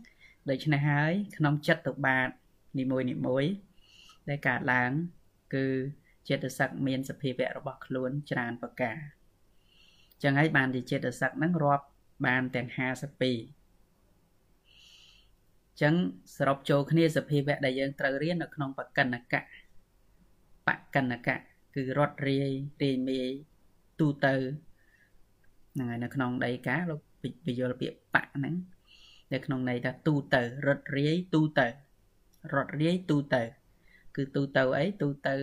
ដូច្នេះហើយក្នុងចិត្តទៅបាតនីមួយនីមួយដែលកើតឡើង គឺចិត្តសឹកមានសភាវៈរបស់ខ្លួនច្រើនប្រការចឹងហើយបានជាចិត្តសឹកហ្នឹងរាប់បានទាំង52 ចឹងសរុបចូលគ្នាសភាវៈដែលយើងត្រូវរៀននៅក្នុងបកិនកៈបកិនកៈគឺរត់រាយរាយមាយទូទៅហ្នឹងហើយនៅក្នុងដីកាលោកពយល់ពាក្យបៈហ្នឹងនៅក្នុងន័យថាទូទៅរត់រាយទូទៅរត់រាយទូទៅ គឺទូទៅអីទូទៅ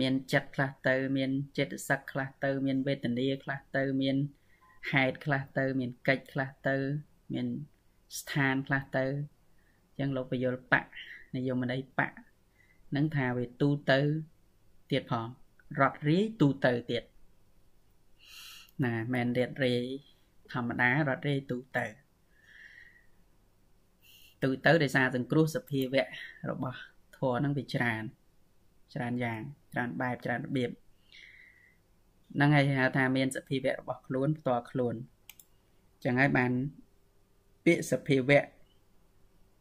មានចិត្តខ្លះទៅ មានចិត្តសឹកខ្លះទៅ មានវេទនាខ្លះទៅ មានហេតុខ្លះទៅ មានកិច្ចខ្លះទៅ មាន ស្ថានខ្លះទៅអញ្ចឹងលោកបយលបៈនិយមន័យបៈនឹងថាវាទូទៅទៀតផងរត់រាយទូទៅទៀតណាមិនរៀតរាយធម្មតារត់រាយទូទៅទូទៅដោយសារសង្គ្រោះសភាវៈរបស់ធម៌ហ្នឹងវាច្រើនច្រើនយ៉ាងច្រើនបែបច្រើនរបៀបហ្នឹងហើយហៅថាមានសភាវៈរបស់ខ្លួនផ្ទាល់ខ្លួនចឹងហើយបាន ពាក្យសភាវៈ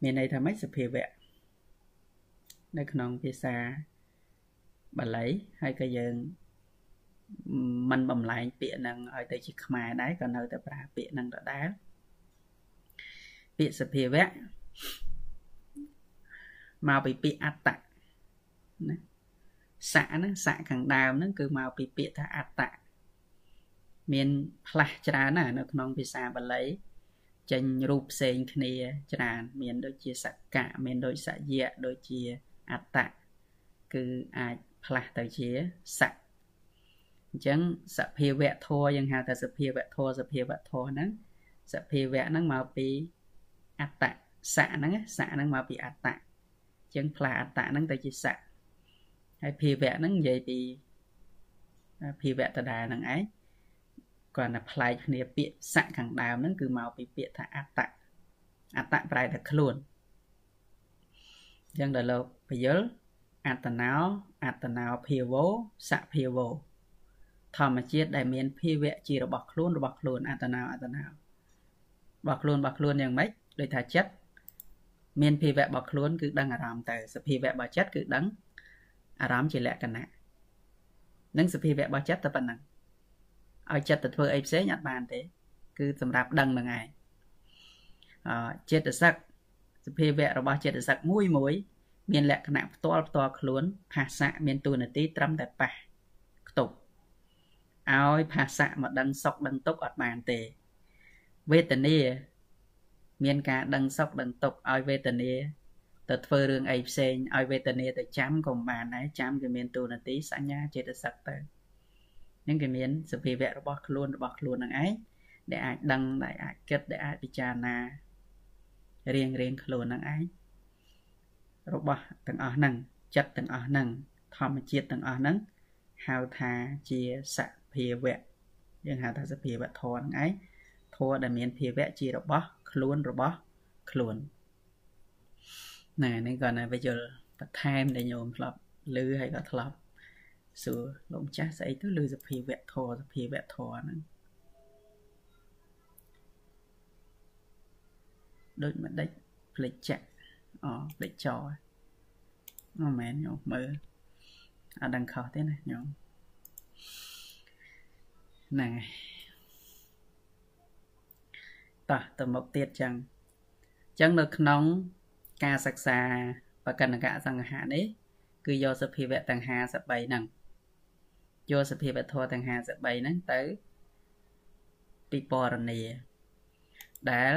មានន័យថាម៉េចសភាវៈនៅក្នុងភាសាបាលីហើយក៏យើងមិនបំលែងពាក្យហ្នឹងឲ្យទៅជាខ្មែរដែរក៏នៅតែប្រើពាក្យហ្នឹងដដែលពាក្យសភាវៈមកពីពាក្យអត្តណាស័កហ្នឹងស័កខាងដើមហ្នឹងគឺមកពីពាក្យថាអត្តមានផ្លាស់ច្រើនណាស់នៅក្នុងភាសាបាលី ចេញរូបផ្សេងគ្នាច្រើនមានដូចជាសកៈមានដូចសយៈដូចជាអត្តៈគឺអាចផ្លាស់ទៅជាសៈអញ្ចឹងសភាវៈធម៌យើងហៅថាសភាវៈធម៌សភាវៈធម៌ហ្នឹងសភាវៈហ្នឹងមកពីអត្តៈសៈហ្នឹងសៈហ្នឹងមកពីអត្តៈអញ្ចឹងផ្លាស់អត្តៈហ្នឹងទៅជាសៈហើយភាវៈហ្នឹងនិយាយពីភាវៈដដែលហ្នឹងឯង គ្រាន់តែប្លែកគ្នាពាក្យស័កខាងដើមហ្នឹងគឺមកពីពាក្យថាអត្តៈអត្តៈប្រែថាខ្លួនអញ្ចឹងដល់លោកពយលអត្តណោអត្តណោភាវោសភាវោធម្មជាតិដែលមានភាវៈជារបស់ខ្លួនរបស់ខ្លួនអត្តណោអត្តណោរបស់ខ្លួនរបស់ខ្លួនយ៉ាងម៉េចដូចថាចិត្តមានភាវៈរបស់ខ្លួនគឺដឹងអារម្មណ៍ទៅសភាវៈរបស់ចិត្តគឺដឹងអារម្មណ៍ជាលក្ខណៈនឹងសភាវៈរបស់ចិត្តតែប៉ុណ្ណឹង ឲ្យចិត្តទៅធ្វើអីផ្សេងអត់បានទេ គឺសម្រាប់ដឹងហ្នឹងឯងអចិត្តសឹកសភាវៈរបស់ចិត្តសឹកមួយមួយមានលក្ខណៈផ្ទាល់ផ្ទាល់ខ្លួនភាសៈមានទូនាទីត្រឹមតែប៉ះខ្ទប់ឲ្យភាសៈមកដឹងសុខដឹងទុក្ខអត់បានទេវេទនាមានការដឹងសុខដឹងទុក្ខឲ្យវេទនាទៅធ្វើរឿងអីផ្សេងឲ្យវេទនាទៅចាំក៏មិនបានដែរចាំវាមានទូនាទីសញ្ញាចេតសិកទៅ នឹងគេមានសភាវៈរបស់ខ្លួនរបស់ខ្លួននឹងឯងដែលអាចដឹងដែលអាចគិតដែលអាចពិចារណារៀងរៀងខ្លួននឹងឯងរបស់ទាំងអស់ហ្នឹងចិត្តទាំងអស់ហ្នឹងធម្មជាតិទាំងអស់ហ្នឹងហៅថាជាសភាវៈយើងហៅថាសភាវៈធម៌ហ្នឹងឯងធម៌ដែលមានភាវៈជារបស់ខ្លួនរបស់ខ្លួនណែនេះគាត់ណាវាយល់បន្ថែមដែលញោមធ្លាប់ឮហើយក៏ធ្លាប់ សួរលោកម្ចាស់ស្អីទៅលើសភាវៈធរសភាវៈធរហ្នឹងដូចមិនដេចផ្លេចចាក់អូផ្លេចចោអូមែនញោមមើលអត់ដឹងខុសទេណាញោមហ្នឹងហើយតោះទៅមុខទៀតចឹងចឹងនៅក្នុង ការសិក្សាបកណ្ណកៈសង្ហៈនេះគឺយកសភាវៈទាំង53ហ្នឹង យកសភាវៈធម៌ទាំង53ហ្នឹងទៅពិពណ៌នាដែល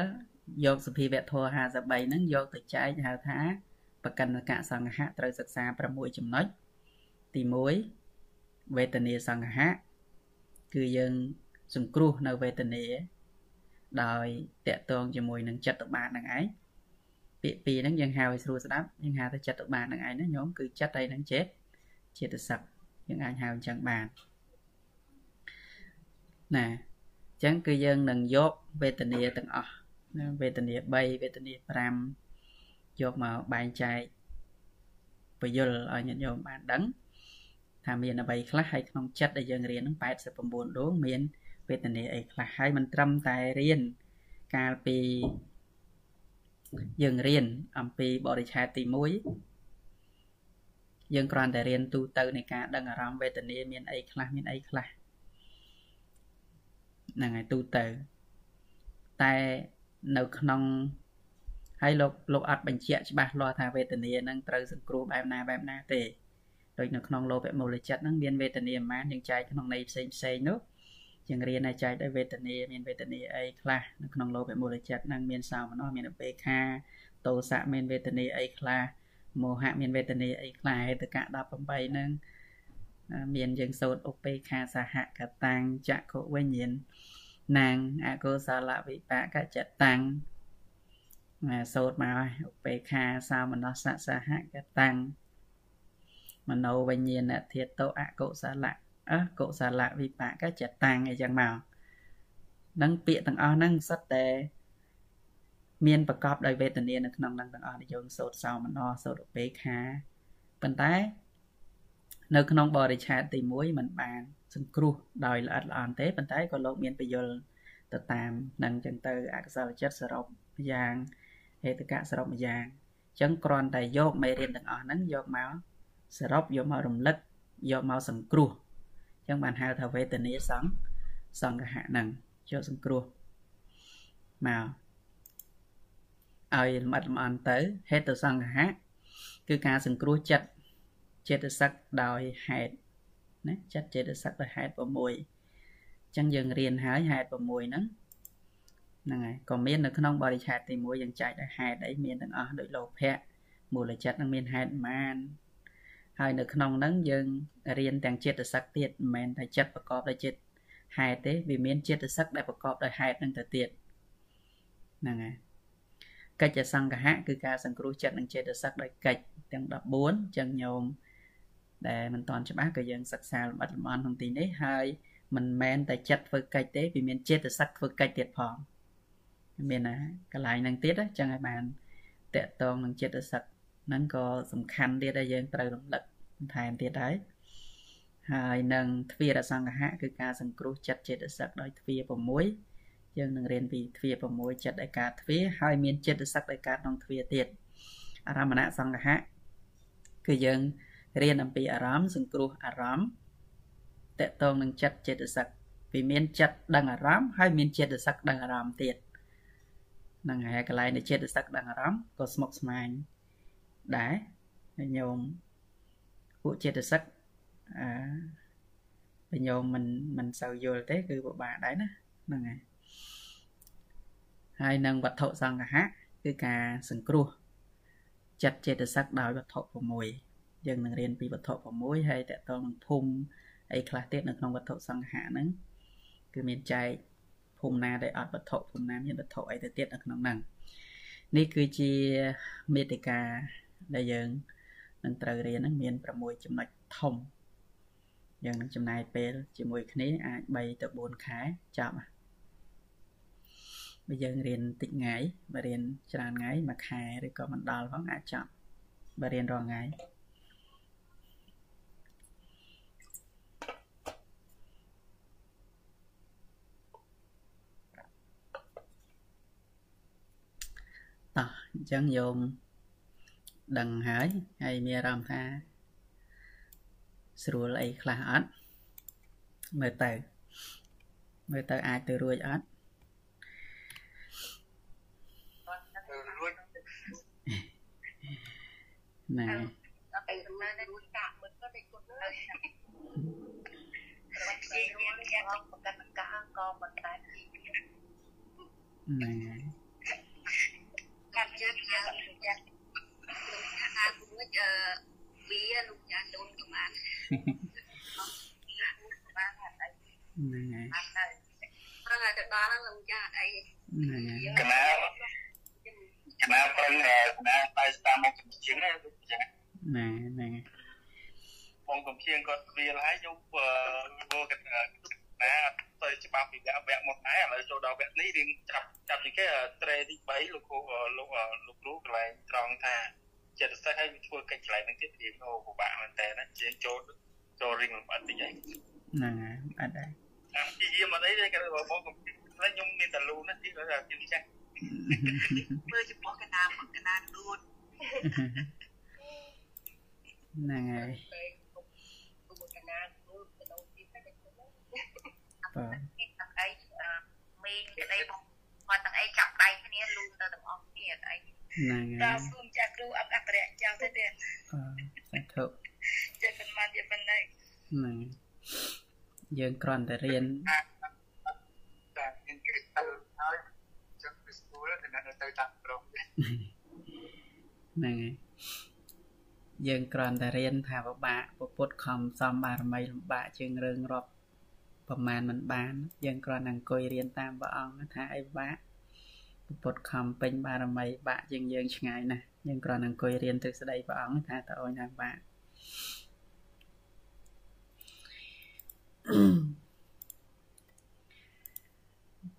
យកសភាវៈធម៌53ហ្នឹងយកទៅចែកហៅថាបកណ្ណកៈសង្ហៈត្រូវសិក្សា6ចំណុចទី1វេទនាសង្ហៈគឺយើងសង្គ្រោះនៅវេទនាដោយតកតងជាមួយនឹងចិត្តបាតនឹងឯងពាក្យពីរហ្នឹងយើងហៅឲ្យស្រួលស្ដាប់យើងហៅថាចិត្តបាតនឹងឯងណាញោមគឺចិត្តហើយនឹងចេតចេតសិក យើងអាចហៅអញ្ចឹងបានណាអញ្ចឹងគឺយើងនឹងយកវេទនាទាំងអស់ណាវេទនា3វេទនា5យកមកបែងចែកបញ្យលឲ្យញាតិញោមបានដឹងថាមានអ្វីខ្លះហើយក្នុងចិត្តដែលយើងរៀនហ្នឹង89ដងមានវេទនាអីខ្លះហើយមិនត្រឹមតែរៀនកាលពីយើងរៀនអំពីបរិឆេទទី1 យើងគ្រាន់តែរៀនទូទៅនៃការដឹងអារម្មណ៍វេទនាមានអីខ្លះមានអីខ្លះហ្នឹងហើយទូទៅតែនៅក្នុងហើយលោកលោកអត់បញ្ជាក់ច្បាស់លាស់ថាវេទនានឹងត្រូវសង្គ្រោះបែបណាបែបណាទេដូចនៅក្នុងលោភៈមូលចិត្តហ្នឹងមានវេទនាប៉ុន្មានយើងចែកក្នុងន័យផ្សេងផ្សេងនោះយើងរៀនឲ្យចែកដោយវេទនាមានវេទនាអីខ្លះនៅក្នុងលោភៈមូលចិត្តហ្នឹងមានសោមនស្សមានឧបេក្ខាតោសៈមានវេទនាអីខ្លះ មោហៈមានវេទនាអីខ្លះហេតុកៈ18ហ្នឹងមានយើងសូត្រឧបេខាសហកតាំងចក្ខុវិញ្ញាណនាងអកុសលវិបាកចតាំងសូត្រមកឧបេខាសាមនស្សសហកតាំងមโนវិញ្ញាណធាតុអកុសលអកុសលវិបាកចតាំងអីចឹងមកនឹងពាក្យទាំងអស់ហ្នឹងសិតតែ មានប្រកបដោយវេទនានៅក្នុងនឹងទាំងអស់ដែលយើងសូត្រសោមនស្សសូត្រឧបេខាប៉ុន្តែ នៅក្នុងបរិឆេទទី1มันបាន សង្គ្រោះដោយល្អិតល្អន់ទេប៉ុន្តែក៏លោកមានពយលទៅតាមនឹងចឹងទៅអកុសលចិត្តសរុបយ៉ាងហេតុកៈសរុបយ៉ាងចឹងគ្រាន់តែយកមេរៀនទាំងអស់ហ្នឹងយកមកសរុបយកមករំលឹកយកមកសង្គ្រោះចឹងបានហៅថាវេទនាសង្ឃសង្ឃៈហ្នឹងយកសង្គ្រោះមក ឲ្យលម្អិតលម្អន់ទៅហេតុសង្ឃៈគឺការសង្គ្រោះចិត្តចេតសិកដោយហេតុណាចិត្តចេតសិកដោយហេតុ6អញ្ចឹងយើងរៀនហើយហេតុ6ហ្នឹងហ្នឹងហើយក៏មាននៅក្នុងបរិឆេទទី1យើងចែកដោយហេតុអីមានទាំងអស់ដោយលោភៈមូលចិត្តនឹងមានហេតុម៉ានហើយនៅក្នុងហ្នឹងយើងរៀនទាំងចិត្តសឹកទៀតមិនមែនតែចិត្តប្រកបដោយចិត្តហេតុទេវាមានចិត្តសឹកដែលប្រកបដោយហេតុហ្នឹងទៅទៀតហ្នឹងហើយ កិច្ចសង្កហៈគឺការសង្គ្រោះចិត្តនិងចេតសិកដោយកិច្ចទាំង14អញ្ចឹងញោមដែលមិនតាន់ច្បាស់ក៏យើងសិក្សាលម្អិតលម្អន់ក្នុងទីនេះហើយមិនមែនតែចិត្តធ្វើកិច្ចទេវាមានចេតសិកធ្វើកិច្ចទៀតផងមានណាកន្លែងហ្នឹងទៀតអញ្ចឹងឲ្យបានតកតងនឹងចេតសិកហ្នឹងក៏សំខាន់ទៀតដែលយើងត្រូវរំលឹកបន្ថែមទៀតហើយហើយនឹងទ្វារសង្ឃៈគឺការសង្គ្រោះចិត្តចេតសិកដោយទ្វារ6 យើងនឹងរៀនពីទ្វារ6ចិត្តឯកាទ្វារហើយមានចិត្តសឹកឯកាក្នុងទ្វារទៀតអារមណសង្ឃៈគឺយើងរៀនអំពីអារម្មណ៍សង្គ្រោះអារម្មណ៍តកតងនឹងចិត្តចេតសិកពីមានចិត្តដឹងអារម្មណ៍ហើយមានចេតសិកដឹងអារម្មណ៍ទៀតហ្នឹងហើយកន្លែងនៃចេតសិកដឹងអារម្មណ៍ក៏ស្មុគស្មាញដែរញោមពួកចេតសិកអឺញោមមិនមិនសូវយល់ទេគឺពិបាកដែរណាហ្នឹងហើយ ហើយនឹងវត្ថុសង្ឃៈគឺការសង្គ្រោះចិត្តចេតសិកដោយវត្ថុ6យើងនឹងរៀនពីវត្ថុ6ហើយតកតងនឹងភូមិអីខ្លះទៀតនៅក្នុងវត្ថុសង្ឃៈហ្នឹងគឺមានចែកភូមិណាដែលអត់វត្ថុភូមិណាមានវត្ថុអីទៅទៀតនៅក្នុងហ្នឹងនេះគឺជាមេតិកាដែលយើងនឹងត្រូវរៀនហ្នឹងមាន6ចំណុចធំយើងនឹងចំណាយពេលជាមួយគ្នាអាច3ទៅ4ខែចប់ បើយើងរៀនតិចថ្ងៃបើរៀនច្រើនថ្ងៃមួយខែឬក៏មិនដល់ផងអាចចប់បើរៀនរាល់ថ្ងៃតោះអញ្ចឹងយោមដឹងហើយហើយមានអារម្មណ៍ថាស្រួលអីខ្លះអត់មើលទៅមើលទៅអាចទៅរួចអត់ ណាទៅណានៅរួចកាក់មិនក៏តែគុណទៅរបស់ជាមានយ៉ាងប្រកាន់កាក៏មិនតែណាកាត់ចិត្តយ៉ាងយ៉ាងថាគួរអឺវាលោកចាស់ដូនក៏បានបានអត់អីហ្នឹងហើយអត់ទៅប្រហែលទៅដល់ហ្នឹងលោកចាស់អីហ្នឹងហើយកណាក ណាប្រឹងកណាតែស្តាមមកកំជាងណាដូចចឹងណាហ្នឹងបងកំជាងគាត់វាលហើយយកធ្វើកណាទៅច្បាប់ពីវគ្គវគ្គមុនដែរឥឡូវចូលដល់វគ្គនេះរៀងចាប់ចាប់ជាងគេត្រេទី3លោកគ្រូលោកលោកគ្រូកន្លែងត្រង់ថាចិត្តសាស្ត្រឲ្យធ្វើកិច្ចកន្លែងហ្នឹងទៀតរៀងអូពិបាកមែនតើណាជាងចូលចូលរៀងលំអិតតិចហ្នឹងហ្នឹងហើយអត់ដែរតាមជាយាមអត់អីទេគេបងកំខ្ញុំខ្ញុំមានតលូណាទីគាត់ជិះចាស់ មើលចំពោះកណាកណាដួតហ្នឹងហើយកណាដួតទៅដល់ទីទៅបាទអីមីងក្តីបងគាត់ទាំងអីចាប់ដៃគ្នាលូទៅទាំងអស់គ្នាអីហ្នឹងហើយដល់សូមចាក់គ្រូអបអរៈចៅទៅទៀតបាទសាធុចេះប៉ុន្មានវាប៉ុណ្ណឹងហ្នឹងយើងគ្រាន់តែរៀនតែមានគេទៅហើយចុះពីស្គាល់តែនៅ ទៅតាមក្រុមហ្នឹងហើយយើងគ្រាន់តែរៀនថាពិបាកពុទ្ធខំសំបារមីលំបាកជាងរឿងរាប់ប្រមាណមិនបាន យើងគ្រាន់តែអង្គុយរៀនតាមព្រះអង្គថាអីបាក់ពុទ្ធខំពេញបារមីបាក់ជាងយើងឆ្ងាយណាស់យើងគ្រាន់តែអង្គុយរៀនទ្រឹស្ដីព្រះអង្គថាតើអូនថាបាក់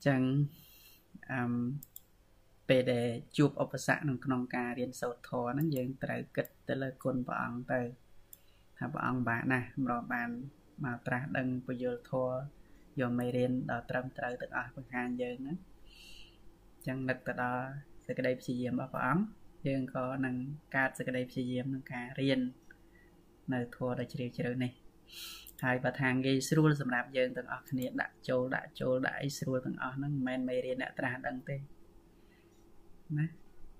ចឹងអឹម ពេលដែលជួបឧបសគ្គក្នុងក្នុងការរៀនសូត្រធម៌ហ្នឹងយើងត្រូវគិតទៅលើគុណព្រះអង្គទៅថាព្រះអង្គបាក់ណាស់ម្ដងបានមកត្រាស់ដឹងពយល់ធម៌យកមេរៀនដល់ត្រឹមត្រូវទាំងអស់បង្ហាញយើងហ្នឹងចឹងនឹកទៅដល់សេចក្តីព្យាយាមរបស់ព្រះអង្គយើងក៏នឹងកើតសេចក្តីព្យាយាមក្នុងការរៀននៅធម៌ដ៏ជ្រាលជ្រៅនេះហើយបើថាងាយស្រួលសម្រាប់យើងទាំងអស់គ្នាដាក់ចូលដាក់ចូលដាក់អីស្រួលទាំងអស់ហ្នឹងមិនមែនមេរៀនអ្នកត្រាស់ដឹងទេ ណា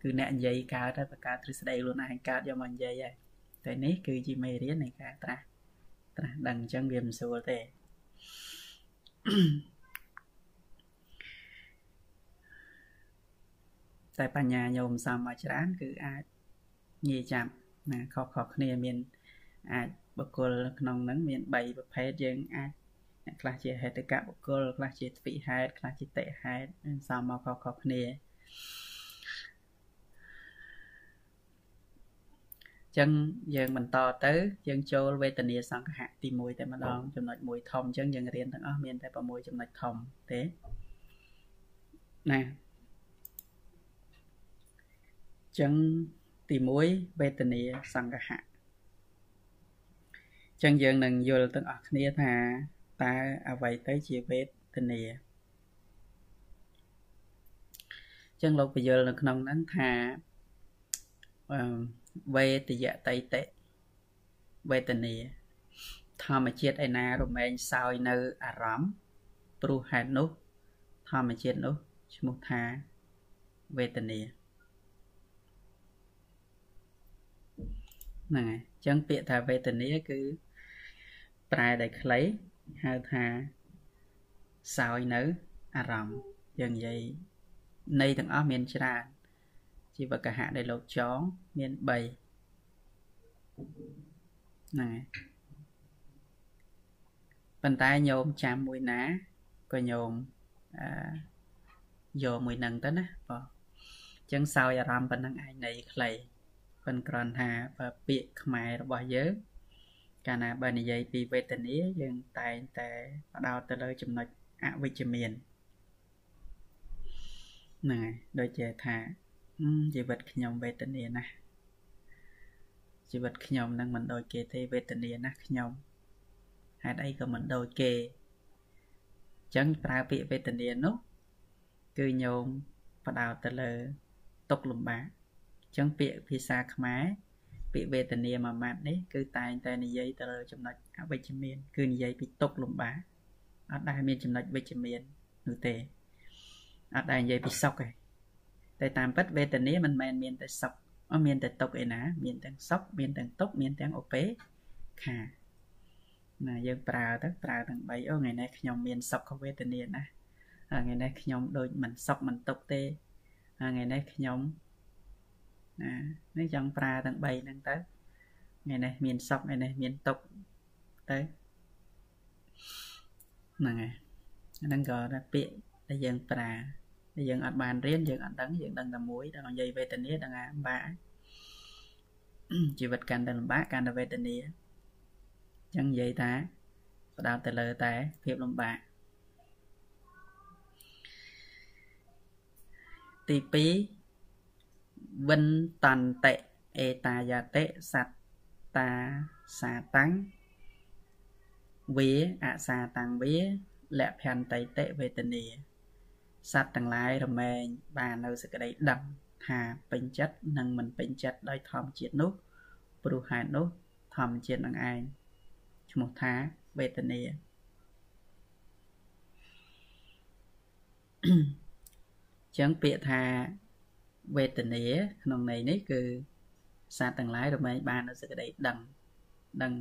គឺអ្នកនិយាយកើតតែបកើតទ្រឹស្ដីខ្លួនឯងកើតយកមកនិយាយហើយតែនេះគឺជាមេរៀននៃការត្រាស់ត្រាស់ដឹងអញ្ចឹងវាមិនស្រួលទេតែបញ្ញាញោមសំមកច្រើន គឺអាចងាយចាប់ណាខុសៗគ្នាមាន អាចបុគ្គលក្នុងហ្នឹងមាន3ប្រភេទយើងអាចអ្នកខ្លះជាហេតុកៈបុគ្គលខ្លះជាទ្វិហេតុខ្លះជាតិហេតុសំមកខុសៗគ្នា ចឹងយើងបន្តទៅយើងចូលវេទនាសង្ខៈទី1តែម្ដងចំណុច1ធំចឹងយើងរៀនទាំងអស់មានតែ6ចំណុចធំទេណាចឹងទី1វេទនាសង្ខៈចឹងយើងនឹងយល់ទាំងអស់គ្នាថាតើអ្វីទៅជាវេទនាចឹងលោកពយល់នៅក្នុងហ្នឹងថាអឺ វេទយតៃតិវេទនាធម្មជាតិឯណារមែងសោយនៅអារម្មណ៍ព្រោះហេតុនោះ ធម្មជាតិនោះឈ្មោះថាវេទនាហ្នឹងហើយអញ្ចឹងពាក្យថាវេទនាគឺប្រែដែលខ្លីហៅថាសោយនៅអារម្មណ៍យើងនិយាយន័យទាំងអស់មានច្រើន ជីវកហៈដែលលោកចងមាន3ហ្នឹងហើយប៉ុន្តែញោមចាំមួយណាក៏ញោមអឺយកមួយនឹងទៅណាបងអញ្ចឹងសោយអារម្មណ៍ប៉ុណ្ណឹងឯងនៃខ្លីប៉ុន្តែគ្រាន់ថាបើពាក្យខ្មែររបស់យើងកាលណាបើនិយាយពីវេទនាយើងតែងតែបដោតទៅលើចំណុចអវិជ្ជមានហ្នឹងហើយដូចជាថា ជីវិតខ្ញុំវេទនាណាស់ជីវិតខ្ញុំនឹងមិនដូចគេទេវេទនាណាស់ខ្ញុំហេតុអីក៏មិនដូចគេអញ្ចឹងប្រើពាក្យវេទនានោះគឺញោមបដោតទៅលើទុកលំបាកអញ្ចឹងពាក្យភាសាខ្មែរពាក្យវេទនាមួយម៉ាត់នេះគឺតែងតែនិយាយទៅលើចំណុចអវិជ្ជមាន គឺនិយាយពីទុកលំបាកអត់ដែលមានចំណុចវិជ្ជមាននោះទេអត់ដែលនិយាយពីសុខទេ តែតាមពិតវេទនាមិនមែនមានតែសុខអត់មានតែទុកឯណា មានទាំងសុខមានទាំងទុកមានទាំងឧបេខាណាយើងប្រើទៅប្រើទាំង3អូថ្ងៃនេះខ្ញុំមានសុខវេទនាណាថ្ងៃនេះខ្ញុំដូចមិនសុខមិនទុកទេថ្ងៃនេះខ្ញុំណានេះចង់ប្រើទាំង3ហ្នឹងទៅថ្ងៃនេះមានសុខថ្ងៃនេះមានទុកទៅហ្នឹងហើយហ្នឹងក៏ពាក្យដែលយើងប្រើដែល យើងអត់បានរៀនយើងអត់ដឹងយើងដឹងតែមួយដល់និយាយវេទនាដឹងអាបាក់ជីវិតកាន់តែលំបាកកាន់តែវេទនាអញ្ចឹងនិយាយថាបដោតទៅលើតែភាពលំបាកទី2វិនតន្តិអេតាយតិសត្តាសាតាំងវាអសាតាំងវាលភន្តិតិវេទនា សត្វទាំងឡាយរមែងបាននៅសេចក្តីដឹងថាពេញចិត្តនិងមិនពេញចិត្តដោយធម្មជាតិនោះព្រោះហេតុនោះធម្មជាតិនឹងឯងឈ្មោះថាវេទនាចឹងពាក្យថាវេទនាក្នុងន័យនេះគឺសត្វទាំងឡាយរមែងបាននៅសេចក្តីដឹងដឹង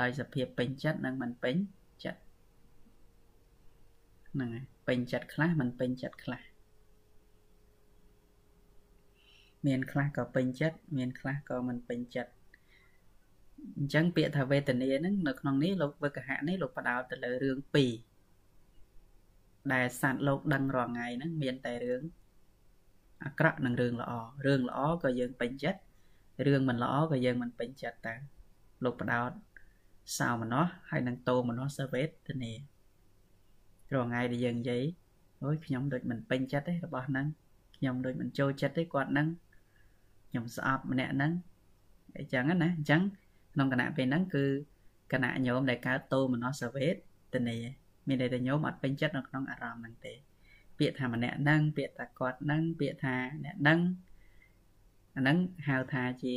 ដោយសភាពពេញចិត្តនិងមិនពេញចិត្ត ហ្នឹងហើយពេញចិត្តខ្លះមិនពេញចិត្តខ្លះមានខ្លះក៏ពេញចិត្តមានខ្លះក៏មិនពេញចិត្តអញ្ចឹងពាក្យថាវេទនាហ្នឹងនៅក្នុងនេះលោកវឹកហៈនេះលោកបដោតទៅលើរឿងពីរដែលសត្វលោកដឹងរាល់ថ្ងៃហ្នឹងមានតែរឿងអាក្រក់និងរឿងល្អរឿងល្អក៏យើងពេញចិត្តរឿងមិនល្អក៏យើងមិនពេញចិត្តតើលោកបដោតសោមនស្សហើយនឹងតោមនស្សវេទនា រាល់ថ្ងៃដែលយើងនិយាយអូយខ្ញុំដូចមិនពេញចិត្តទេរបស់ហ្នឹងខ្ញុំដូចមិនចូលចិត្តទេគាត់ហ្នឹងខ្ញុំស្អប់ម្នាក់ហ្នឹងអញ្ចឹងណាអញ្ចឹងក្នុងគណៈពេលហ្នឹងគឺគណៈញោមដែលកើតតោមនស្សវេទនាមានន័យថាញោមអត់ពេញចិត្តនៅក្នុងអារម្មណ៍ហ្នឹងទេពាក្យថាម្នាក់ហ្នឹងពាក្យថាគាត់ហ្នឹងពាក្យថាអ្នកហ្នឹងអាហ្នឹងហៅថាជា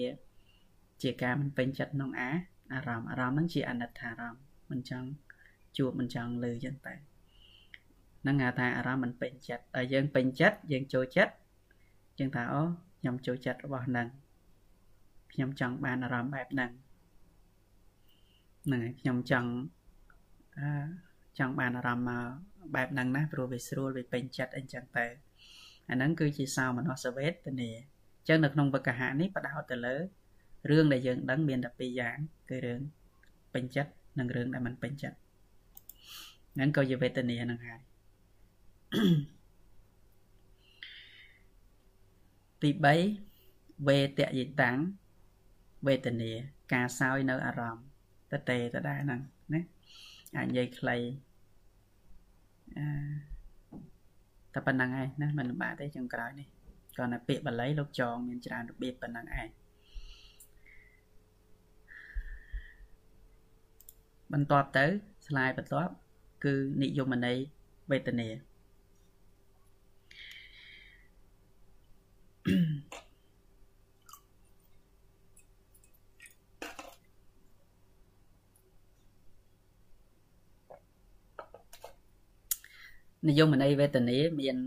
ជាការមិនពេញចិត្តក្នុងអាអារម្មណ៍អារម្មណ៍ហ្នឹងជាអនិច្ចារម្មណ៍មិនចង់ជួបមិនចង់លើចឹងតែ ហ្នឹងហៅថាអារម្មណ៍មិនពេញចិត្តដល់យើងពេញចិត្តយើងចូលចិត្តចឹងថាអូខ្ញុំចូលចិត្តរបស់ហ្នឹងខ្ញុំចង់បានអារម្មណ៍បែបហ្នឹងហ្នឹងហើយខ្ញុំចង់អឺចង់បានអារម្មណ៍មកបែបហ្នឹងណាព្រោះវាស្រួលវាពេញចិត្តអីចឹងទៅអាហ្នឹងគឺជាសោមនស្សវេទនាអញ្ចឹងនៅក្នុងវកហៈនេះបដោតទៅលើរឿងដែលយើងដឹងមានតែពីរយ៉ាងគឺរឿងពេញចិត្តនិងរឿងដែលមិនពេញចិត្តហ្នឹងក៏ជាវេទនាហ្នឹងហើយ ទី3វេតយិតាំងវេទនា ការសោយនៅអារម្មណ៍តទេតដែរហ្នឹងណាអាចនិយាយខ្លីអឺតែប៉ុណ្្នឹងឯងណាមិនលំបាកទេចុងក្រោយនេះគ្រាន់តែពាក្យបាលីលោកចងមានច្រើនរបៀបប៉ុណ្្នឹងឯងបន្ទាប់ទៅស្លាយបន្ទាប់គឺនិយមន័យវេទនា និយមន័យវេទនាមាន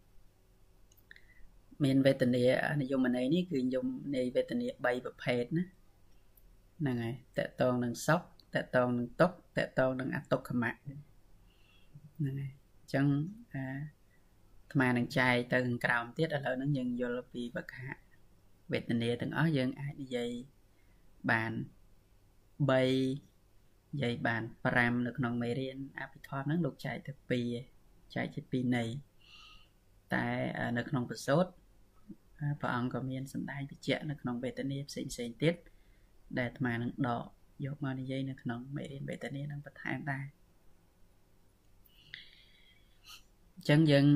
3មានវេទនានិយមន័យនេះគឺនិយមន័យវេទនា3ប្រភេទណាហ្នឹងហើយតកតងនឹងសុខតកតងនឹងទុក្ខតកតងនឹងអតុក្ខមៈហ្នឹងហើយអញ្ចឹងអា អាត្មានឹងចែកទៅខាងក្រោមទៀតឥឡូវហ្នឹងយើងយល់ពីវកហៈវេទនាទាំងអស់យើងអាចនិយាយបាន3និយាយបាន5នៅក្នុងមេរៀនអភិធម្មហ្នឹងលោកចែកទៅ2ចែកជា2ន័យតែនៅក្នុងប្រសូតព្រះអង្គក៏មានសម្ដែងបញ្ជាក់នៅក្នុងវេទនាផ្សេងផ្សេងទៀតដែលអាត្មានឹងដកយកមកនិយាយនៅក្នុងមេរៀនវេទនានឹងបន្ថែមដែរអញ្ចឹងយើង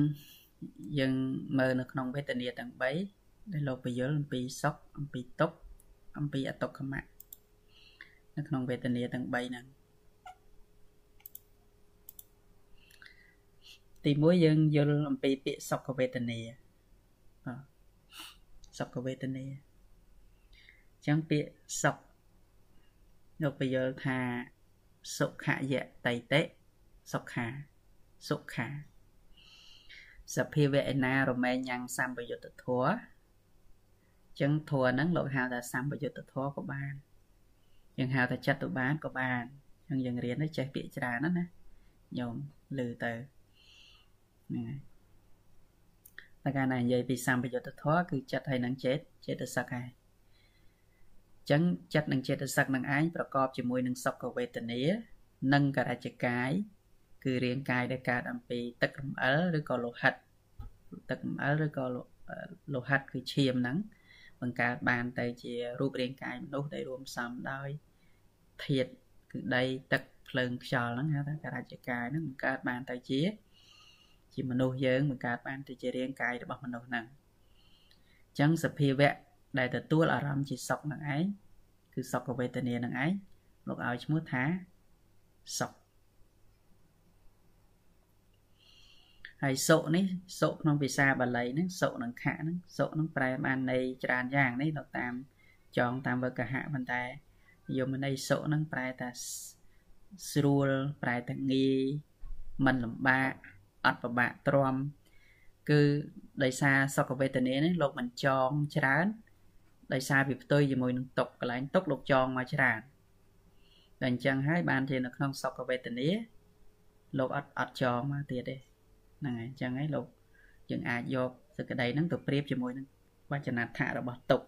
យើងមើលនៅក្នុងវេទនាទាំង3ដែលលោកពយល់អំពីសុខអំពីទុក្ខអំពីអតុក្ខមៈនៅក្នុងវេទនាទាំង3ហ្នឹងទី1យើងយល់អំពីពាក្យសុខវេទនាបាទសុខវេទនាអញ្ចឹងពាក្យសុខលោកពយល់ថាសុខយៈតៃតិសុខាសុខា សភាវឯណារមែងញ៉ាំងសម្បយុទ្ធធរចឹងធរហ្នឹងលោកហៅថាសម្បយុទ្ធធរក៏បានយើងហៅថាចិត្តទៅបានក៏បានចឹងយើងរៀនទៅចេះពាក្យច្រើនណាណាញោមឮទៅហ្នឹងហើយតែកាលណានិយាយពីសម្បយុទ្ធធរគឺចិត្តហើយនឹងចេតចេតសឹកហើយចឹងចិត្តនិងចេតសឹកនឹងឯងប្រកបជាមួយនឹងសុខវេទនានិងករាជកាយ គឺរាងកាយដែលកើតអំពីទឹករំអិលឬក៏លោហិតទឹករំអិលឬក៏លោហិតគឺឈាមហ្នឹងបង្កើតបានទៅជារូបរាងកាយមនុស្សដែលរួមផ្សំដោយធាតុគឺដីទឹកភ្លើងខ្យល់ហ្នឹងហៅថាករិច្ចកាយហ្នឹងបង្កើតបានទៅជា ជាមនុស្សយើងបង្កើតបានទៅជារាងកាយរបស់មនុស្សហ្នឹងអញ្ចឹងសភាវៈដែលទទួលអារម្មណ៍ជាសុខនឹងឯងគឺសុខវេទនានឹងឯងលោកឲ្យឈ្មោះថាសុខ ហើយសុនេះសុក្នុងភាសាបាលីហ្នឹងសុនឹងខៈហ្នឹងសុនឹងប្រែបានន័យច្រើនយ៉ាងនេះនៅតាមចងតាមវកហៈប៉ុន្តែយមន័យសុហ្នឹងប្រែថាស្រួលប្រែថាងាយមិនលំបាកអត់ពិបាកទ្រាំគឺដោយសារសុខវេទនានេះលោកមិនចងច្រើនដោយសារវាផ្ទុយជាមួយនឹងតុកកន្លែងតុកលោកចងមកច្រើនតែអញ្ចឹងហើយបានជានៅក្នុងសុខវេទនាលោកអត់អត់ចងមកទៀតទេ ហ្នឹងហើយអញ្ចឹងហើយលោកយើងអាចយកសក្តីហ្នឹងទៅប្រៀបជាមួយនឹងវចនដ្ឋៈរបស់តុក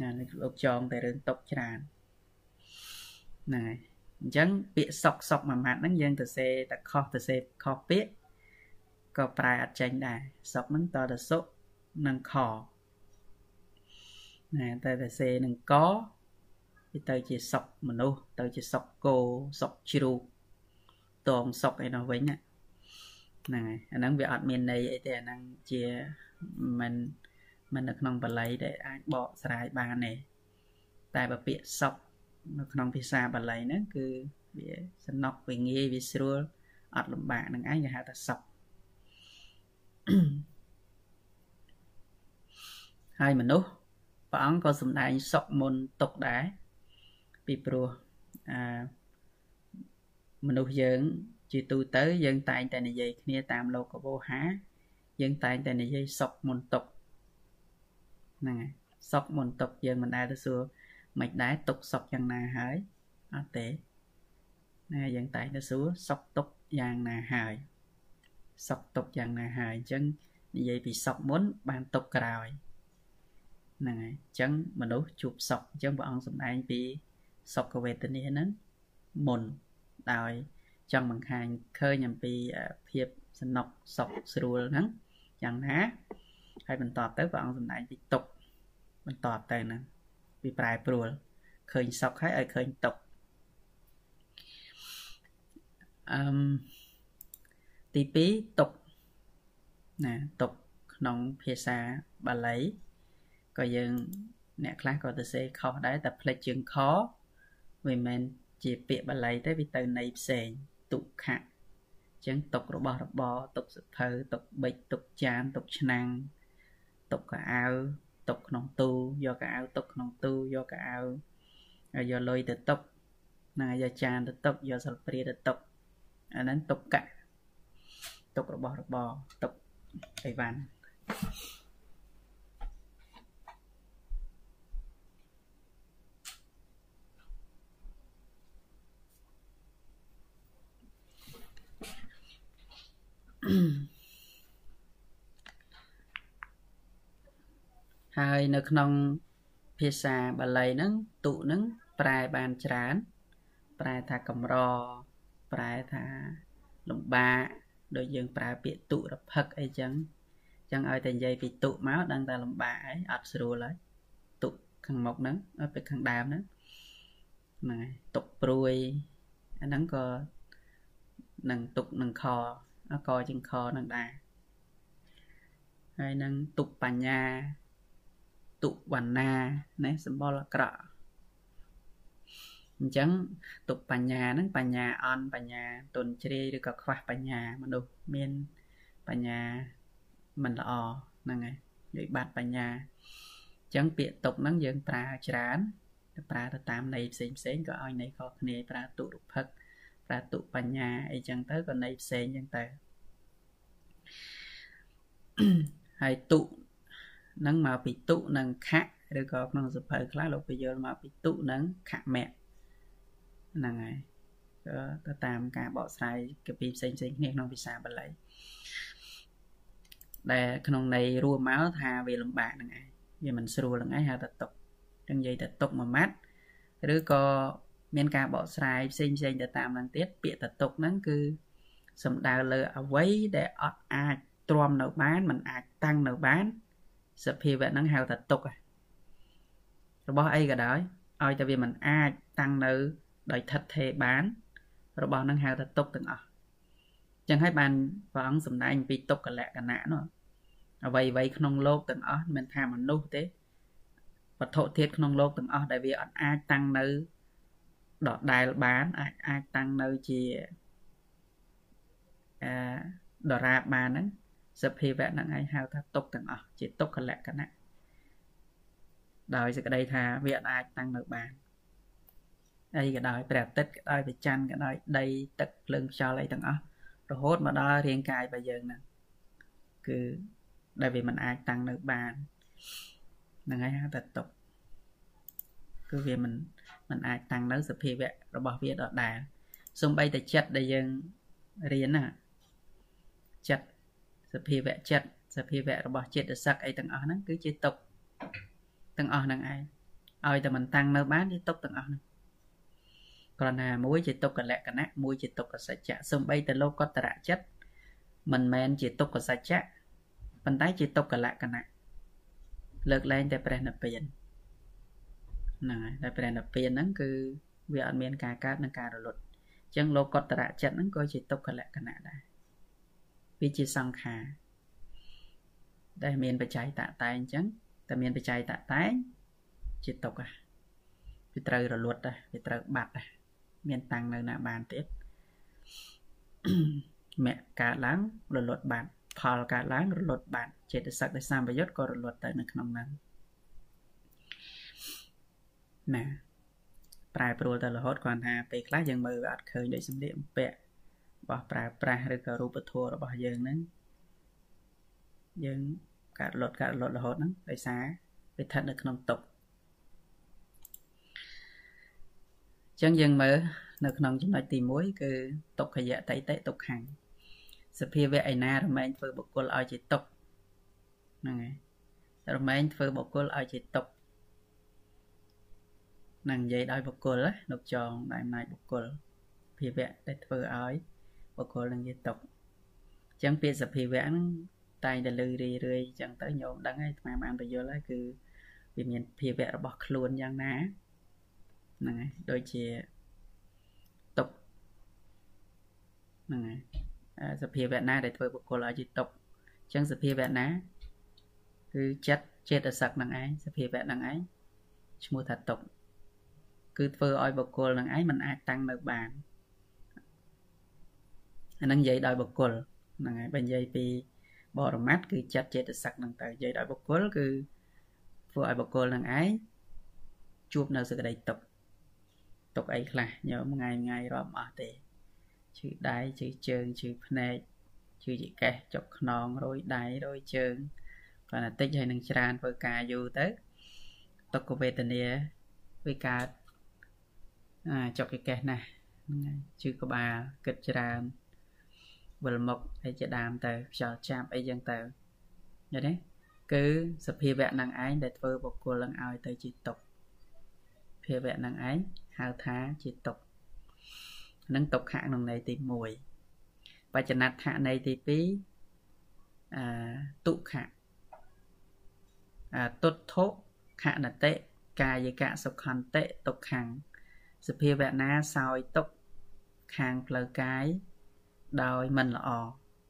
ណាលោកចងតែរឿងតុកច្រើនហ្នឹងហើយអញ្ចឹងពាក្យសុកសុកមួយម៉ាត់ហ្នឹងយើងទៅសេតែខុសទៅសេខុសពាក្យក៏ប្រែអត់ចេញដែរសុកហ្នឹងតទៅសុនិងខណាតែតែសេនឹងកវាទៅជាសុកមនុស្សទៅជាសុកគោសុកជ្រូកតងសុកអីនោះវិញ ហ្នឹងហើយអាហ្នឹងវាអត់មានន័យអីទេអាហ្នឹងជាមិនមិននៅក្នុងបល័យដែលអាចបកស្រាយបានទេតែបើពាក្យសុកនៅក្នុងភាសាបាលីហ្នឹងគឺវាសំណុកវាងាយវាស្រួលអត់លំបាកនឹងឯងគេហៅថាសុកហើយមនុស្សព្រះអង្គក៏សម្ដែងសុកមុនទុកដែរពីព្រោះអាមនុស្សយើង ជាទូទៅយើងតែងតែនិយាយគ្នាតាមលោកវោហាយើងតែងតែនិយាយសុកមុនទុកហ្នឹងហើយសុកមុនទុកយើងមិនដែលទៅសួរមិនដែរទុកសុកយ៉ាងណាហើយអត់ទេណាយើងតែងទៅសួរសុកទុកយ៉ាងណាហើយសុកទុកយ៉ាងណាហើយអញ្ចឹងនិយាយពីសុខមុនបានទុកក្រោយហ្នឹងហើយអញ្ចឹងមនុស្សជួបសុខអញ្ចឹងព្រះអង្គសម្ដែងពីសុខវេទនាហ្នឹងមុនដោយ ចង់បង្ហាញឃើញអំពីភាពសំណុកសុខស្រួលហ្នឹងយ៉ាងណាហើយបន្តទៅព្រះអង្គសម្ដែងពីទុកបន្តទៅហ្នឹងពីប្រែប្រួលឃើញសុខហើយឲ្យឃើញទុកអឺមទី2ទុកណាទុកក្នុងភាសាបាលីក៏យើងអ្នកខ្លះក៏ទៅសេខុសដែរតែផ្លេចជើងខវាមិនមែនជាពាក្យបាលីទេវាទៅន័យផ្សេង ទុក្ខៈចឹងទុករបស់របរទុកសភៅទុកបិចទុកចានទុកឆ្នាំងទុកកៅអៅទុកក្នុងទូយកកៅអៅទុកក្នុងទូយកកៅអៅហើយយកលុយទៅទុកណាយកចានទៅទុកយកសិលព្រាទៅទុកអាហ្នឹងទុកកៈទុករបស់របរទុកអីវ៉ាន់ ហើយនៅក្នុងភាសាបាលីហ្នឹងទុហ្នឹងប្រែបានច្រើន ប្រែថាកម្រប្រែថាលំបាកដូចយើងប្រើពាក្យទុរភឹកអីចឹងចឹងឲ្យតែនិយាយពីទុមកដឹងតែលំបាកហើយអត់ស្រួលហើយទុខាងមុខហ្នឹងពេលខាងដើមហ្នឹងហ្នឹងហើយទុកព្រួយអាហ្នឹងក៏នឹងទុកនឹងខ កជាងខនឹងដែរហើយនឹងទុកបញ្ញាទុវណ្ណាណាសម្បល់អាក្រក់អញ្ចឹងទុកបញ្ញា ហ្នឹងបញ្ញាអន់បញ្ញាទុនជ្រាយឬក៏ខ្វះបញ្ញាមនុស្សមានបញ្ញាមិនល្អហ្នឹងហើយនិយាយបាត់បញ្ញាអញ្ចឹងពាក្យទុកហ្នឹងយើងប្រើច្រើនតែប្រើទៅតាមន័យផ្សេងផ្សេងក៏ឲ្យន័យខុសគ្នាប្រើទុរុភឹក ប្រើទុបញ្ញាអីចឹងទៅក៏ន័យផ្សេងចឹងទៅហើយទុនឹងមកពីទុនិងខៈឬក៏ក្នុងសភៅខ្លះលោកពយល់មកពីទុនិងខមៈហ្នឹងហើយក៏ទៅតាមការបកស្រាយកពីផ្សេងផ្សេងគ្នាក្នុងភាសាបាលីដែលក្នុងន័យរួមមកថាវាលំបាកហ្នឹងឯងវាមិនស្រួលហ្នឹងឯងហៅថាទុកទាំងនិយាយថាទុកមួយម៉ាត់ឬក៏ មានការបកស្រាយផ្សេងផ្សេងទៅតាមហ្នឹងទៀតពាក្យតតុកហ្នឹងគឺសំដៅលើអ្វីដែលអត់អាចទ្រាំនៅបានមិនអាចតាំងនៅបានសភាវៈហ្នឹងហៅថាទុករបស់អីក៏ដោយឲ្យតែវាមិនអាចតាំងនៅដោយថិតថេរបាន របស់ហ្នឹងហៅថាទុកទាំងអស់ចឹងហើយបានព្រះអង្គសម្ដែងពីទុក្ខលក្ខណៈនោះអ្វីអ្វីក្នុងលោកទាំងអស់មិនថាមនុស្សទេវត្ថុធាតុក្នុងលោកទាំងអស់ដែលវាអត់អាចតាំងនៅ ដដែលបានអាចអាចតាំងនៅជាអឺដរាបបានហ្នឹងសភាវៈហ្នឹងឯងហៅថាទុកទាំងអស់ជាទុក្ខលក្ខណៈដោយសេចក្តីថាវាអាចតាំងនៅបានអីក៏ដោយព្រះអាទិត្យក៏ដោយព្រះច័ន្ទក៏ដោយដីទឹកភ្លើងខ្យល់អីទាំងអស់រហូតមកដល់រាងកាយរបស់យើងហ្នឹងគឺដែលវាមិនអាចតាំងនៅបានហ្នឹងហើយហៅថាទុកគឺវាមិន มันអាចតាំងនៅសភាវៈរបស់វាដដែលសំបីតែចិត្តដែលយើងរៀនណាចិត្តសភាវៈចិត្តសភាវៈរបស់ចិត្តសឹកអីទាំងអស់ហ្នឹងគឺជាទុកទាំងអស់ហ្នឹងឯងឲ្យតែมันតាំងនៅបានជាទុកទាំងអស់ហ្នឹងគ្រាន់តែមួយជាទុក្ខលក្ខណៈមួយជាទុក្ខសច្ចៈសំបីតែលោកតរៈចិត្តមិនមែនជាទុក្ខសច្ចៈប៉ុន្តែជាទុក្ខលក្ខណៈលើកលែងតែព្រះនិព្វាន ហ្នឹងហើយតែព្រះនិព្វានហ្នឹងគឺវាអត់មានការកើតនិងការរលត់អញ្ចឹងលោកតរៈចិត្តហ្នឹងក៏ជាទុក្ខលក្ខណៈដែរវាជាសង្ខារដែលមានបច្ច័យតតែអញ្ចឹងតែមានបច្ច័យតតែជាទុក្ខវាត្រូវរលត់ដែរវាត្រូវបាត់ដែរមានតាំងនៅណាបានទៀតមគ្គកើតឡើងរលត់បាត់ផលកើតឡើងរលត់បាត់ចេតសិកដែលសម្បយុទ្ធក៏រលត់ទៅនៅក្នុងហ្នឹង ណាប្រែប្រួលទៅរហូតគ្រាន់ថាពេលខ្លះយើងមើលវាអត់ឃើញដូចសម្លៀកបំពាក់របស់ប្រើប្រាស់ឬក៏រូបធម៌របស់យើងហ្នឹងយើងកាត់លត់កាត់លត់រហូតហ្នឹងដោយសារវាស្ថិតនៅក្នុងទុកអញ្ចឹងយើងមើលនៅក្នុងចំណុចទី1គឺទុក្ខយៈតៃតិទុក្ខំសភាវៈឯណារមែងធ្វើបុគ្គលឲ្យជាទុក្ខហ្នឹងហើយរមែងធ្វើបុគ្គលឲ្យជាទុក នឹងនិយាយដោយបុគ្គលណាលោកចងដោយអំណាចបុគ្គលភាវៈដែលធ្វើឲ្យបុគ្គលនឹងជាទុកអញ្ចឹងពាក្យសភាវៈហ្នឹងតែងតែលើរឿយរឿយអញ្ចឹងទៅញោមដឹងហើយអាត្មាបានបញ្យល់ហើយគឺវាមានភាវៈរបស់ខ្លួនយ៉ាងណាហ្នឹងហើយដូចជាទុកហ្នឹងហើយសភាវៈណាដែលធ្វើបុគ្គលឲ្យជាទុកអញ្ចឹងសភាវៈណាគឺចិត្តចេតសិកនឹងឯងសភាវៈនឹងឯងឈ្មោះថាទុក គឺធ្វើឲ្យបុគ្គលនឹងឯងមិនអាចតាំងនៅបានអានឹងនិយាយដោយបុគ្គលហ្នឹងហើយបើនិយាយពីបរមត្តគឺចិត្តចេតសិកនឹងទៅនិយាយដោយបុគ្គលគឺធ្វើឲ្យបុគ្គលនឹងឯងជួបនៅសេចក្តីទុកទុកអីខ្លះញោមថ្ងៃថ្ងៃរាប់អស់ទេឈឺដៃឈឺជើងឈឺភ្នែកឈឺចកេះចុកខ្នងរយដៃរយជើងគាត់តែតិចហើយនឹងច្រើនធ្វើការយូរទៅទុក្ខវេទនាវាកើត អាចុកចកេះណាស់ហ្នឹងហើយជឺក្បាលគិតច្រើនវិលមុខអីជាដើមទៅខ្យល់ចាប់អីចឹងទៅយល់ទេគឺសភាវៈនឹងឯងដែលធ្វើបុគ្គលនឹងឲ្យទៅជាទុកភាវៈនឹងឯងហៅថាជាទុកនឹងទុក្ខក្នុងន័យទី1បច្ចណដ្ឋន័យទី2អទុក្ខអតុទ្ធុខណតិកាយកៈសុខន្តិទុក្ខំ សភាវៈណាសោយទុកខាងផ្លូវកាយដោយមិនល្អ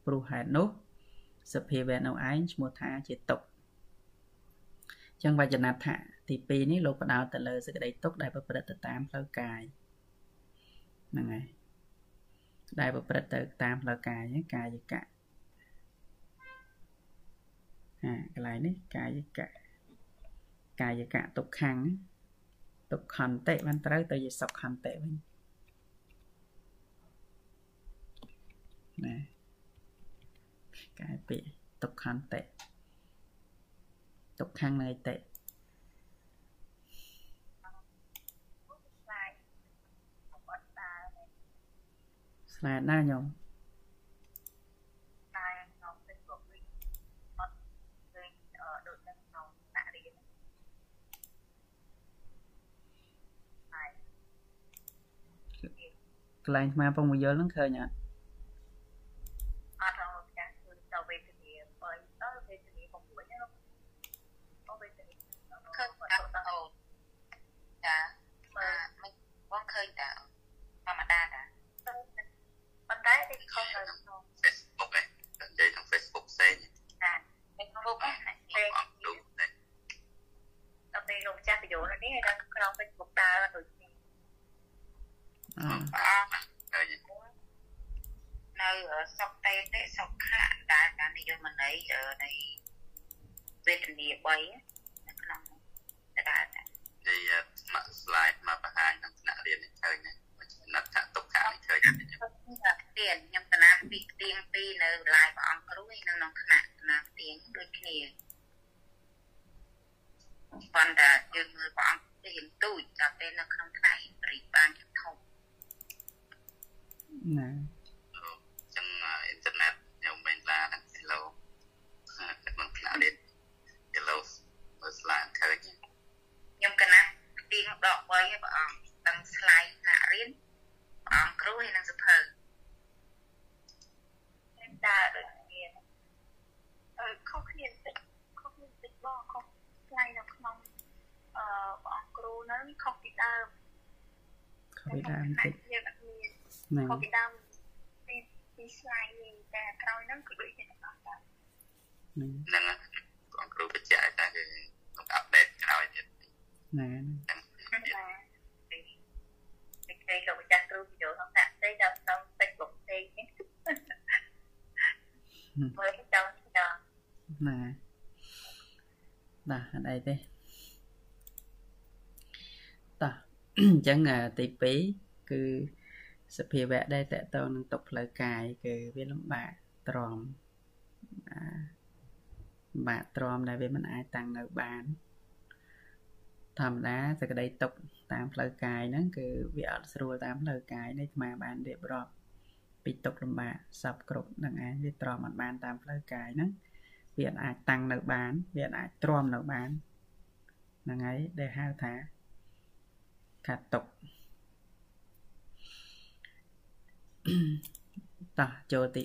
ព្រោះហេតុនោះសភាវៈនោះឯងឈ្មោះថាជាទុកចឹងវចនដ្ឋៈទី2នេះលោកបដោតទៅលើសេចក្តីទុកដែលប្រព្រឹត្តទៅតាមផ្លូវកាយហ្នឹងហើយដែលប្រព្រឹត្តទៅតាមផ្លូវកាយកាយកៈអាកន្លែងនេះកាយកៈកាយកៈទុក្ខំ ទុក្ខន្តិបានត្រូវទៅជាសុខន្តិវិញណាកែពាក្យទុក្ខន្តិទុក្ខំនៃតិស្លាតណាញោម កន្លែងស្មាពងមយល់ហ្នឹងឃើញអត់អត់ហៅចាស់គឺទៅវេទនាបើទៅវេទនា6ហ្នឹងអូវេទនាឃើញអត់អូចាបើមិនបងឃើញតាធម្មតាតាប៉ុន្តែទីខុសនៅក្នុង Facebook ឯងនិយាយក្នុង Facebook ផ្សេងចា Facebook ហ្នឹងពេលដល់ពេលលោកចាស់បញ្យល់នេះនៅក្នុង Facebook ដើរដូច នេះអឺនៅសុខតេតិសុខៈដែលការនិយមន័យនៃវេទនា3នៅក្នុងតដាតានិយាយស្មាក់ slide មកបង្ហាញក្នុងថ្នាក់រៀននេះឃើញណាណាត់ថាទុកខាងឃើញទៀនខ្ញុំកណាពីទៀងពីនៅឡាយព្រះអង្គគ្រូឯនៅក្នុងថ្នាក់ណាទៀងដូចគ្នាប៉ុន្តែយើងមើលព្រះអង្គទៀងទូចដល់ពេលនៅក្នុងថ្នាក់ព្រីបានធំ ណាចឹងអ៊ីនធឺណិតខ្ញុំមិនឡាហ្នឹង hello ក្នុងផ្នែកនេះ hello មើល slide ឃើញខ្ញុំកណាទៀងដក3ឯព្រះអង្គដឹង slide ថ្នាក់រៀនព្រះអង្គគ្រូហើយនឹងសភៅខ្ញុំដើរដូចគ្នាអឺខុសគ្នាតិចខុសគ្នាតិចបងខុស slide នៅក្នុងអឺព្រះអង្គគ្រូហ្នឹងខុសពីដើមខុសពីដើមតិច យើងអត់មានខុសពីដើមពី slide នេះតែក្រោយហ្នឹងគឺដូចជាទាំងអស់ដែរហ្នឹងអង្គគ្រូបញ្ជាក់ថាគឺនឹងអាប់ដេតក្រោយទៀតណាពីគេលោកម្ចាស់គ្រូពីយកក្នុងសាក់ផ្សេងដល់ក្នុង Facebook ផ្សេងនេះមើលចង់ចង់ណាបាទអត់អីទេតោះអញ្ចឹងទី2គឺ សភាវៈដែលតកតងនឹងទុកផ្លូវកាយគឺវាលំបាកទ្រាំលំបាកទ្រាំដែលវាមិនអាចតាំងនៅបានធម្មតាសក្តីទុកតាមផ្លូវកាយហ្នឹងគឺវាអត់ស្រួលតាមផ្លូវកាយនេះអាត្មាបានរៀបរាប់ពីទុកលំបាកសពគ្រប់នឹងឯងវាទ្រាំអត់បានតាមផ្លូវកាយហ្នឹងវាអាចតាំងនៅបានវាអាចទ្រាំនៅបានហ្នឹងហើយដែលហៅថាកាត់ទុក តោះចូលទី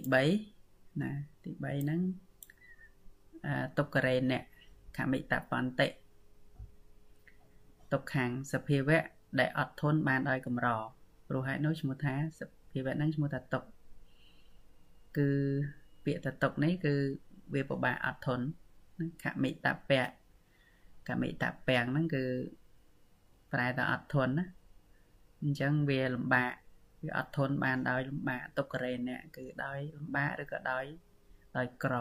3ណាទី3ហ្នឹងអតុករេអ្នកខមិតបន្តិទុកខាងសភាវៈដែលអត់ធន់បានដោយកម្រព្រោះហេតុនោះឈ្មោះថាសភាវៈហ្នឹងឈ្មោះថាទុកគឺពាក្យតតុកនេះគឺវាពិបាកអត់ធន់ខមិតពៈខមិតពាំងហ្នឹងគឺប្រែថាអត់ធន់ណាអញ្ចឹងវាលំបាក វាអត់ធន់បានដោយលំបាកទុករេអ្នកគឺដោយលំបាកឬក៏ដោយដោយក្រ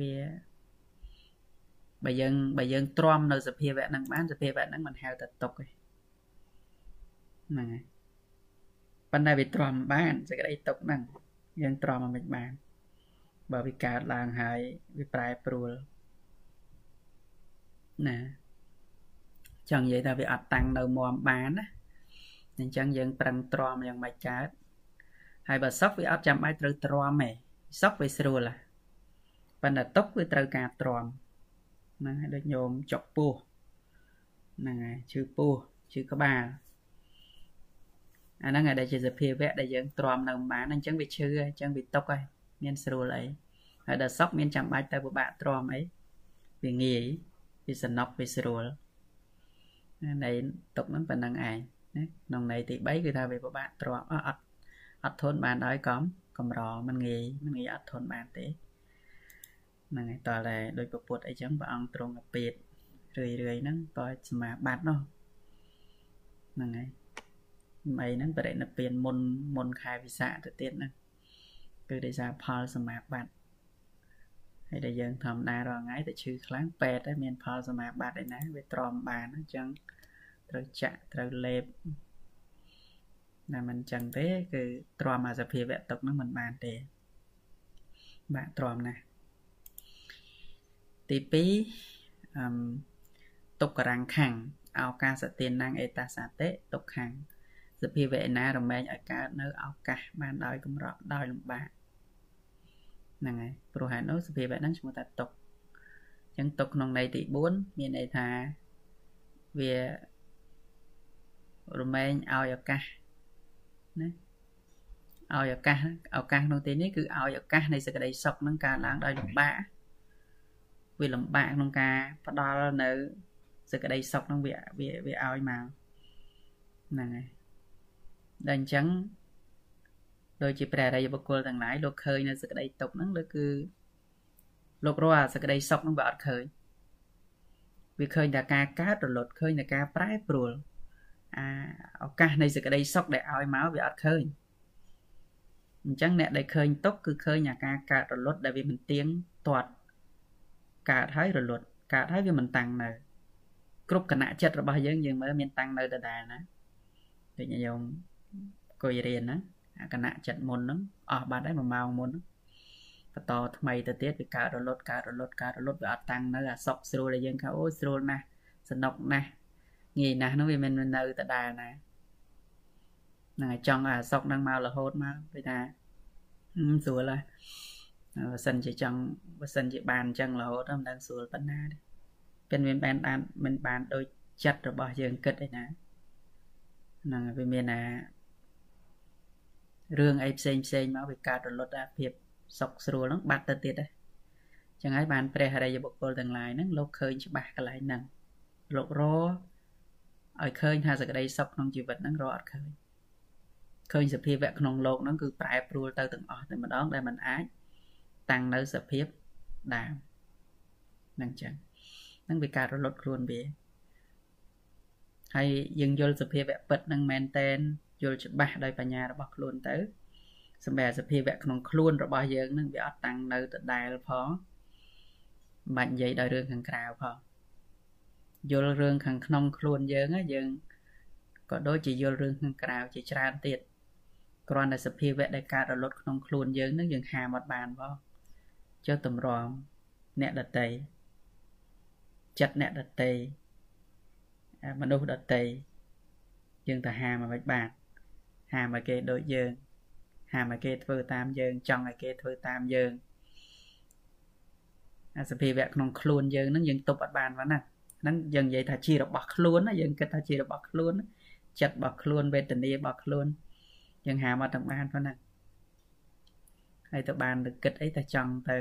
វាបើយើងបើយើងទ្រាំនៅសភាវៈហ្នឹងបានសភាវៈហ្នឹងមិនហៅថាទុកទេហ្នឹងហើយប៉ុន្តែវាទ្រាំបានសេចក្តីទុកហ្នឹងយើងទ្រាំមិនបានបើវាកើតឡើងហើយវាប្រែប្រួលណាចង់និយាយថាវាអត់តាំងនៅមមបានណា អញ្ចឹងយើងប្រឹងទ្រាំយ៉ាងម៉េចកើតហើយបើសុកវាអត់ចាំបាច់ត្រូវទ្រាំទេសុកវាស្រួលប៉ុន្តែទុកវាត្រូវការទ្រាំហ្នឹងហើយដូចញោមចុកពោះហ្នឹងហើយឈឺពោះឈឺក្បាលអាហ្នឹងឯដែលជាសភាវៈដែលយើងទ្រាំនៅបានអញ្ចឹងវាឈឺអញ្ចឹងវាទុកហើយមានស្រួលអីហើយដល់សក់មានចាំបាច់ទៅពិបាកទ្រាំអីវាងាយវាសំណប់វាស្រួលនៃទុកហ្នឹងប៉ុណ្្នឹងឯង ណាក្នុងន័យទី3គឺថាវាពិបាកទ្រាំអត់អត់អត់ធន់បានដោយកំកម្រមិនងាយមិនងាយអត់ធន់បានទេហ្នឹងហើយតើតែដោយពពុទ្ធអីចឹងព្រះអង្គទ្រង់ទៅពេតរឿយរឿយហ្នឹងតើសមាបត្តិនោះហ្នឹងហើយអីហ្នឹងបរិណិព្វានមុនមុនខែវិសាខទៅទៀតហ្នឹងគឺដោយសារផលសមាបត្តិហើយដែលយើងធម្មតារាល់ថ្ងៃតែឈឺខ្លាំងពេតតែមានផលសមាបត្តិឯណាវាទ្រាំបានអញ្ចឹង ត្រូវចាក់ត្រូវលេបតែមិនអញ្ចឹងទេ គឺទ្រាំអាសភាវៈទុកហ្នឹងមិនបានទេបាក់ទ្រាំណាស់ទី2អឹមទុក្ករាំងខាំងឱកាសទានណាំងអេតាសាតិទុក្ខាំងសភាវៈណារមែងឲ្យកើតនៅឱកាសបានដោយកម្រក់ដោយលំបាកហ្នឹងហើយព្រោះហេតុនោះសភាវៈហ្នឹងឈ្មោះថាទុកអញ្ចឹងទុកក្នុងន័យទី4មានន័យថាវា រមែងឲ្យឱកាសណាឲ្យឱកាសឱកាសក្នុងទីនេះគឺឲ្យឱកាសនៃសេចក្តីសុខនឹងកើតឡើងដោយលំបាកវាលំបាកក្នុងការផ្ដល់នៅសេចក្តីសុខនឹងវាវាវាឲ្យមកហ្នឹងហើយដែលអញ្ចឹងដូចជាព្រះរិយបុគ្គលទាំងឡាយលោកឃើញនៅសេចក្តីទុកហ្នឹងលើគឺលោករកអាសេចក្តីសុខហ្នឹងវាអត់ឃើញវាឃើញតែការកើតរលត់ឃើញតែការប្រែប្រួល អាឱកាសនៃសេចក្តីសុខដែលឲ្យមកវាអត់ឃើញអញ្ចឹងអ្នកដែលឃើញទុកគឺឃើញអាការកើតរលត់ដែលវាមិនទៀងទាត់កើតហើយរលត់កើតហើយវាមិនតាំងនៅគ្រប់គណៈចិត្តរបស់យើងយើងមើលមានតាំងនៅដដែលណាដូចញោមអង្គុយរៀនណាអាគណៈចិត្តមុនហ្នឹងអស់បាត់ហើយ1ម៉ោងមុនបន្តថ្មីទៅទៀតវាកើតរលត់កើតរលត់កើតរលត់វាអត់តាំងនៅអាសុកស្រួលដែលយើងថាអូយស្រួលណាស់សនុកណាស់ ងាយណាស់នោះវាមិននៅដដែលណាហ្នឹងហើយចង់អាសុកហ្នឹងមករហូតមកពេលថាស្រួលហើយបើសិនជាចង់បើសិនជាបានអញ្ចឹងរហូតមិនដឹងស្រួលប៉ុណ្ណាទេពេលមានបានបានមិនបានដូចចិត្តរបស់យើងគិតឯណាហ្នឹងវាមានអារឿងអីផ្សេងផ្សេងមកវាកើតរលត់អាភាពសុខស្រួលហ្នឹងបាត់ទៅទៀតដែរចឹងហើយបានព្រះអរិយបុគ្គលទាំងឡាយហ្នឹងលោកឃើញច្បាស់កន្លែងហ្នឹងលោករ ឲ្យឃើញថាសក្តីសុខក្នុងជីវិតហ្នឹងរកអត់ឃើញឃើញសភាវៈក្នុងโลกហ្នឹងគឺប្រែប្រួលទៅទាំងអស់តែម្ដងដែលมันអាចតាំងនៅសភាពដើមហ្នឹងចឹងហ្នឹងវាកើតរលត់ខ្លួនវាហើយយើងយល់សភាវៈពិតហ្នឹងមែនតែនយល់ច្បាស់ដោយបញ្ញារបស់ខ្លួនទៅសម្រាប់សភាវៈក្នុងខ្លួនរបស់យើងនឹងវាអត់តាំងនៅដដែលផងមិននិយាយដោយរឿងខាងក្រៅផង យល់រឿងខាងក្នុងខ្លួនយើងយើងក៏ដូចជាយល់រឿងខាងក្រៅជាច្រើនទៀតគ្រាន់តែសភាវៈដែលកើតរលត់ក្នុងខ្លួនយើងនឹងយើងហាមអត់បានផងចុះតម្រាំអ្នកដតីចិត្តអ្នកដតីមនុស្សដតីយើងទៅហាមមិនបានហាមឲ្យគេដូចយើងហាមឲ្យគេធ្វើតាមយើងចង់ឲ្យគេធ្វើតាមយើងអាសភាវៈក្នុងខ្លួនយើងហ្នឹងយើងទប់អត់បានហ្នឹង ហ្នឹងយើងនិយាយថាជារបស់ខ្លួនណាយើងគិតថាជារបស់ខ្លួនចិត្តរបស់ខ្លួនវេទនារបស់ខ្លួនយើងហាមអត់ទាំងបានប៉ុណ្ណាហើយទៅបានទៅគិតអីតែចង់ទៅ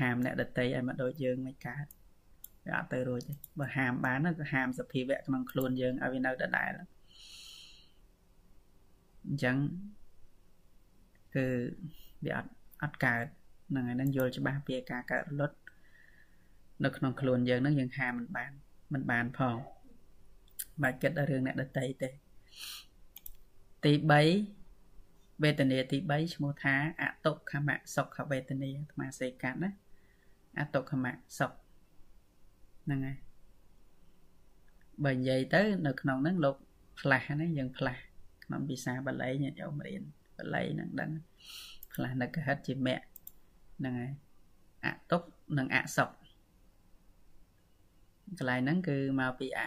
ហាមអ្នកដតីឲ្យមកដូចយើងមិនកើតវាអត់ទៅរួចទេបើហាមបានក៏ហាមសភាវៈក្នុងខ្លួនយើងឲ្យវានៅដដែលអញ្ចឹងគឺវាអត់អត់កើតហ្នឹងហើយនឹងយល់ច្បាស់ពីការកើតរលត់ នៅក្នុងខ្លួនយើងហ្នឹងយើងហាមមិនបានមិនបានផងបាច់គិតដល់រឿងអ្នកដតីទេទី3វេទនាទី3ឈ្មោះថាអតុខមៈសុខវេទនាអាត្មាសេកាត់ណាអតុខមៈសុខហ្នឹងហើយបើនិយាយទៅ នៅក្នុងហ្នឹងលោកផ្លាស់ណាយើងផ្លាស់ក្នុងភាសាបាលីញាតិញោមរៀនបាលីហ្នឹងដឹងផ្លាស់នៅកហិតជាមគ្គហ្នឹងហើយអតុកនិងអសុខ កន្លែងហ្នឹងគឺមកពីអ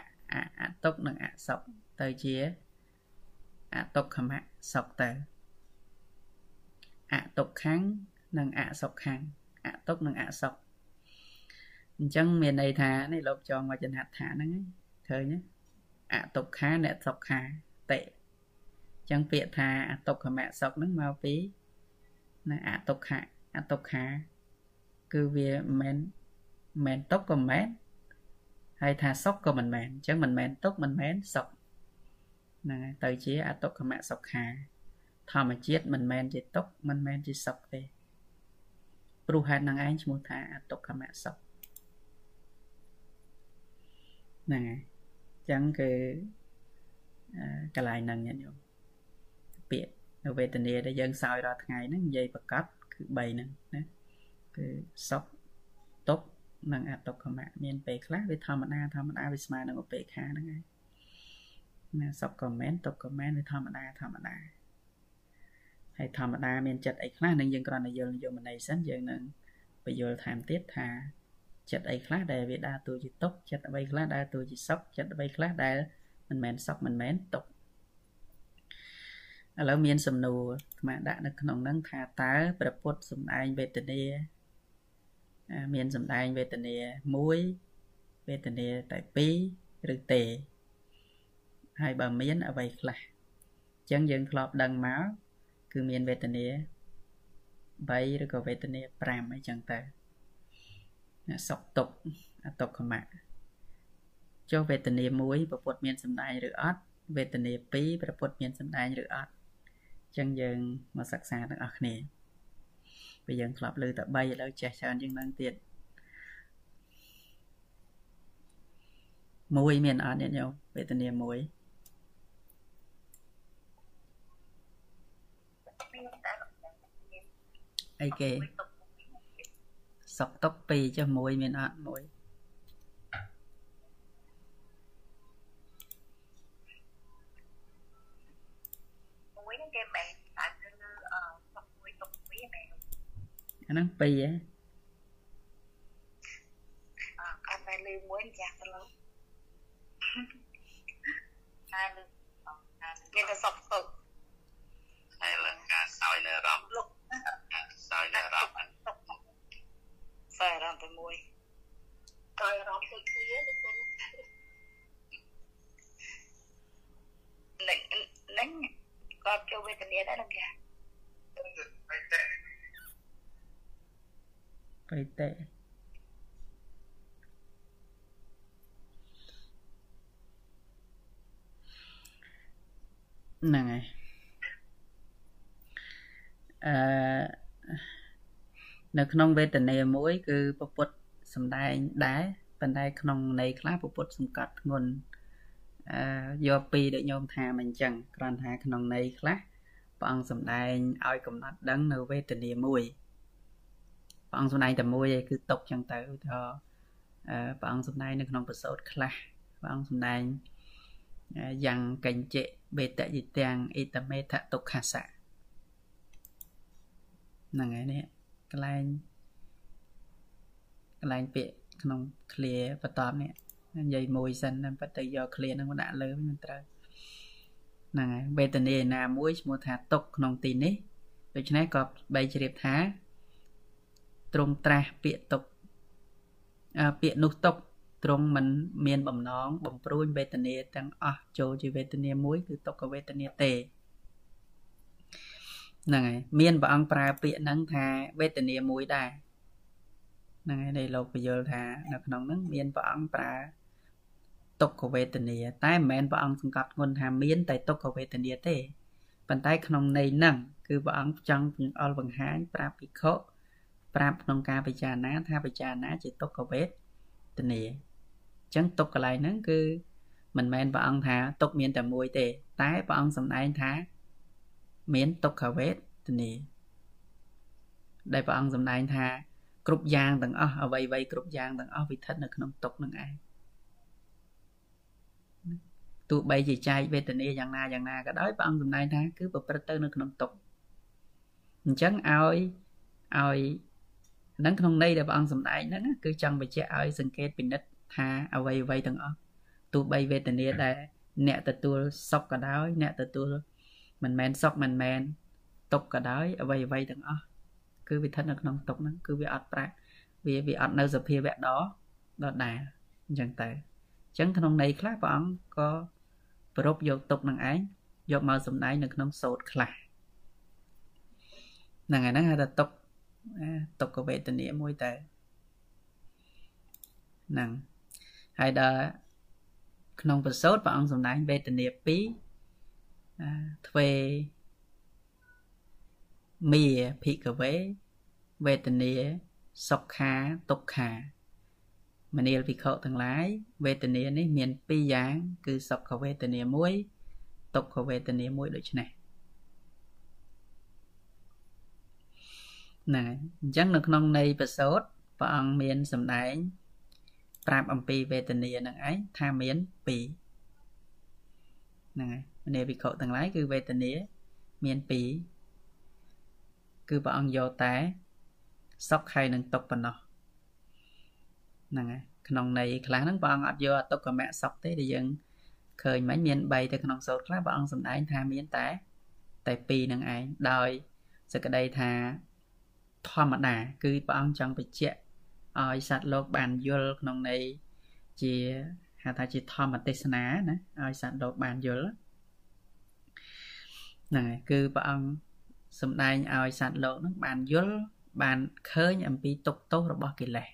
អតុកនិងអសុខទៅជាអតុខមៈសុខទៅអតុកខាំងនិងអសុខខាំងអតុកនិងអសុខអញ្ចឹងមានន័យថានេះលោកចងវចនដ្ឋាហ្នឹងឃើញអតុក្ខាអ្នកសុខាតិអញ្ចឹងពាក្យថាអតុខមៈសុខហ្នឹងមកពីណាអតុក្ខៈអតុក្ខា គឺវាមិនមែនទុកក៏មិនមែន ហើយថាសុខក៏មិនមែនអញ្ចឹងមិនមែនទុកមិនមែនសុខហ្នឹងហើយទៅជាអតុខមៈសុខា ធម្មជាតិមិនមែនជាទុកមិនមែនជាសុខទេព្រោះហេតុនឹងឯងឈ្មោះថាអតុខមៈសុខហ្នឹងហើយអញ្ចឹងគឺកន្លែងហ្នឹងញាតិញោមពាក្យនៅវេទនាដែលយើងសោយរាល់ថ្ងៃហ្នឹងនិយាយប្រកាសគឺ3ហ្នឹងណាគឺសុខទុក្ខ និងអតុក្ខមៈមានពេលខ្លះវាធម្មតាធម្មតាវាស្មើនឹងឧបេក្ខាហ្នឹងហើយណាសុខក៏មែនទុក្ខក៏មែនវាធម្មតាធម្មតាហើយធម្មតាមានចិត្តអីខ្លះនឹងយើងគ្រាន់តែយល់និយមន័យសិនយើងនឹងបញ្យល់ថែមទៀតថាចិត្តអីខ្លះដែលវាដើរតួជាទុក្ខចិត្តអ្វីខ្លះដើរតួជាសុខចិត្តអ្វីខ្លះដែលមិនមែនសុខមិនមែនទុក្ខឥឡូវមានសំណួរអាត្មាដាក់នៅក្នុងហ្នឹងថាតើព្រះពុទ្ធសំដែងវេទនា មានសំដែងវេទនា1វេទនាតែ2ឬទេហើយបើមានអ្វីខ្លះអញ្ចឹងយើងធ្លាប់ដឹងមកគឺមានវេទនា3ឬក៏វេទនា5អីចឹងទៅសុខទុក្ខអតុខមៈចុះវេទនា1ប្រពុតមានសម្ដែងឬអត់វេទនា2ប្រពុតមានសម្ដែងឬអត់អញ្ចឹងយើងមកសិក្សាទាំងអស់គ្នា ពេលយើងធ្លាប់លើតែ3ឥឡូវចេះច្រើនជាងហ្នឹងទៀតមួយមានអត់ញាតិញោមវេទនាមួយអីគេសុកតុក2ចុះមួយមានអត់មួយមួយហ្នឹងគេមិនតែគឺអឺសុកមួយតុកមួយមែន អាហ្នឹង2ហ៎អឺកាន់តែលើមួយចាស់ទៅលើតែលើមានតែសុកតុកហើយលើការសោយនៅអារម្មណ៍លោកសោយនៅអារម្មណ៍សោយអារម្មណ៍តែមួយសោយអារម្មណ៍ទៅគ្នាទៅនឹងនឹងគាត់ចូលវេទនាដែរនឹងគេបៃតេ បៃតេហ្នឹងហើយអឺនៅក្នុងវេទនាមួយ គឺពពុទ្ធសំដែងដែរប៉ុន្តែក្នុងន័យខ្លះពពុទ្ធសង្កត់ធ្ងន់អឺយកពីដូចញោមថាមិនអញ្ចឹងគ្រាន់ថាក្នុងន័យខ្លះព្រះអង្គសំដែងឲ្យកំណត់ដឹងនៅវេទនាមួយ ព្រះអង្គសំដែងតែមួយឯងគឺຕົកចឹងទៅថាអឺព្រះអង្គសំដែងនៅក្នុងប្រសូតខ្លះព្រះអង្គសំដែងយ៉ាងកញ្ចិបេតយិទាំងអ៊ីតមេថទុក្ខសៈហ្នឹងហើយនេះកន្លែងកន្លែងពាក្យក្នុង clear បន្ទាប់នេះនិយាយមួយសិនតែប៉ុន្តែយក clear ហ្នឹងមកដាក់លើមិនត្រូវហ្នឹងហើយវេទនាណាមួយឈ្មោះថាទុកក្នុងទីនេះដូច្នេះក៏បីជ្រាបថា ទ្រង់ត្រាស់ពាក្យទុកពាក្យនោះទុកទ្រង់មិនមានបំណងបំព្រួញវេទនាទាំងអស់ចូលជាវេទនាមួយគឺទុក្ខវេទនាទេហ្នឹងហើយមានព្រះអង្គប្រើពាក្យហ្នឹងថាវេទនាមួយដែរហ្នឹងហើយដែលលោកបញ្យល់ថានៅក្នុងហ្នឹងមានព្រះអង្គប្រើទុក្ខវេទនា តែមិនមែនព្រះអង្គសង្កត់ធ្ងន់ថាមាន តែទុក្ខវេទនាទេប៉ុន្តែក្នុងន័យហ្នឹងគឺព្រះអង្គចង់បង្អល់បង្ហាញប្រាប់ភិក្ខុ ប្រាប់ក្នុងការពិចារណាថាពិចារណាជាទុក្ខវេទនាអញ្ចឹងទុក្ខកន្លែងហ្នឹងគឺមិនមែនព្រះអង្គថាទុក្ខមានតែមួយទេ តែព្រះអង្គសម្ដែងថា មានទុក្ខវេទនាដែលព្រះអង្គសម្ដែងថា គ្រប់យ៉ាងទាំងអស់អ្វីៗគ្រប់យ៉ាងទាំងអស់វិធិតនៅក្នុងទុក្ខនឹងឯងទោះបីជាចែកវេទនាយ៉ាងណាយ៉ាងណាក៏ដោយព្រះអង្គសម្ដែងថាគឺប្រព្រឹត្តទៅនៅក្នុងទុក្ខអញ្ចឹងឲ្យឲ្យ នឹងក្នុងន័យដែលព្រះអង្គសម្ដែងហ្នឹងគឺចង់បញ្ជាក់ឲ្យសង្កេតពិនិត្យថាអ្វីអ្វីទាំងអស់ទោះបីវេទនាដែលអ្នកទទួលសុខក៏ដោយ អ្នកទទួលមិនមែនសុខមិនមែនទុកក៏ដោយអ្វីអ្វីទាំងអស់គឺវាស្ថិតនៅក្នុងទុកហ្នឹងគឺវាអត់ប្រាក់វាវាអត់នៅសភាវៈដដដែលអញ្ចឹងទៅអញ្ចឹងក្នុងន័យខ្លះព្រះអង្គក៏ប្រពយកទុកនឹងឯងយកមកសំដែងនៅក្នុងសោតខ្លះហ្នឹងហើយហ្នឹងហៅថាទុក ទុក្ខវេទនាមួយទៅហ្នឹងហើយដល់ក្នុងប្រសូតព្រះអង្គសំដែងវេទនា2ទ្វេមាភិកវេវេទនាសុខាទុក្ខាមនាលភិក្ខុទាំងឡាយវេទនានេះមាន2យ៉ាង គឺសុខវេទនាមួយទុក្ខវេទនាមួយដូចនេះ ណាអញ្ចឹងនៅក្នុងន័យប្រសូតព្រះអង្គមានសម្ដែង ប្រាប់អំពីវេទនានឹងឯងថាមាន2ហ្នឹងហើយមនាភិក្ខុទាំងឡាយគឺវេទនាមាន2គឺព្រះអង្គយកតែសុខហើយនឹងទុកប៉ុណ្ណោះហ្នឹងហើយក្នុងន័យខ្លះហ្នឹងព្រះអង្គអត់យកអតុកម្មៈសុខទេដែលយើងឃើញមិញមាន3ទៅក្នុងសូត្រខ្លះព្រះអង្គសម្ដែងថាមានតែតែ2នឹងឯងដោយសក្តីថា ធម្មតា គឺព្រះអង្គចង់បញ្ជាក់ឲ្យសត្វលោកបានយល់ក្នុងន័យជាហៅថាជាធម្មទេសនាណាឲ្យសត្វលោកបានយល់ហ្នឹងហើយគឺព្រះអង្គសំដែងឲ្យសត្វលោកនឹងបានយល់បានឃើញអំពីទុកទោសរបស់កិលេស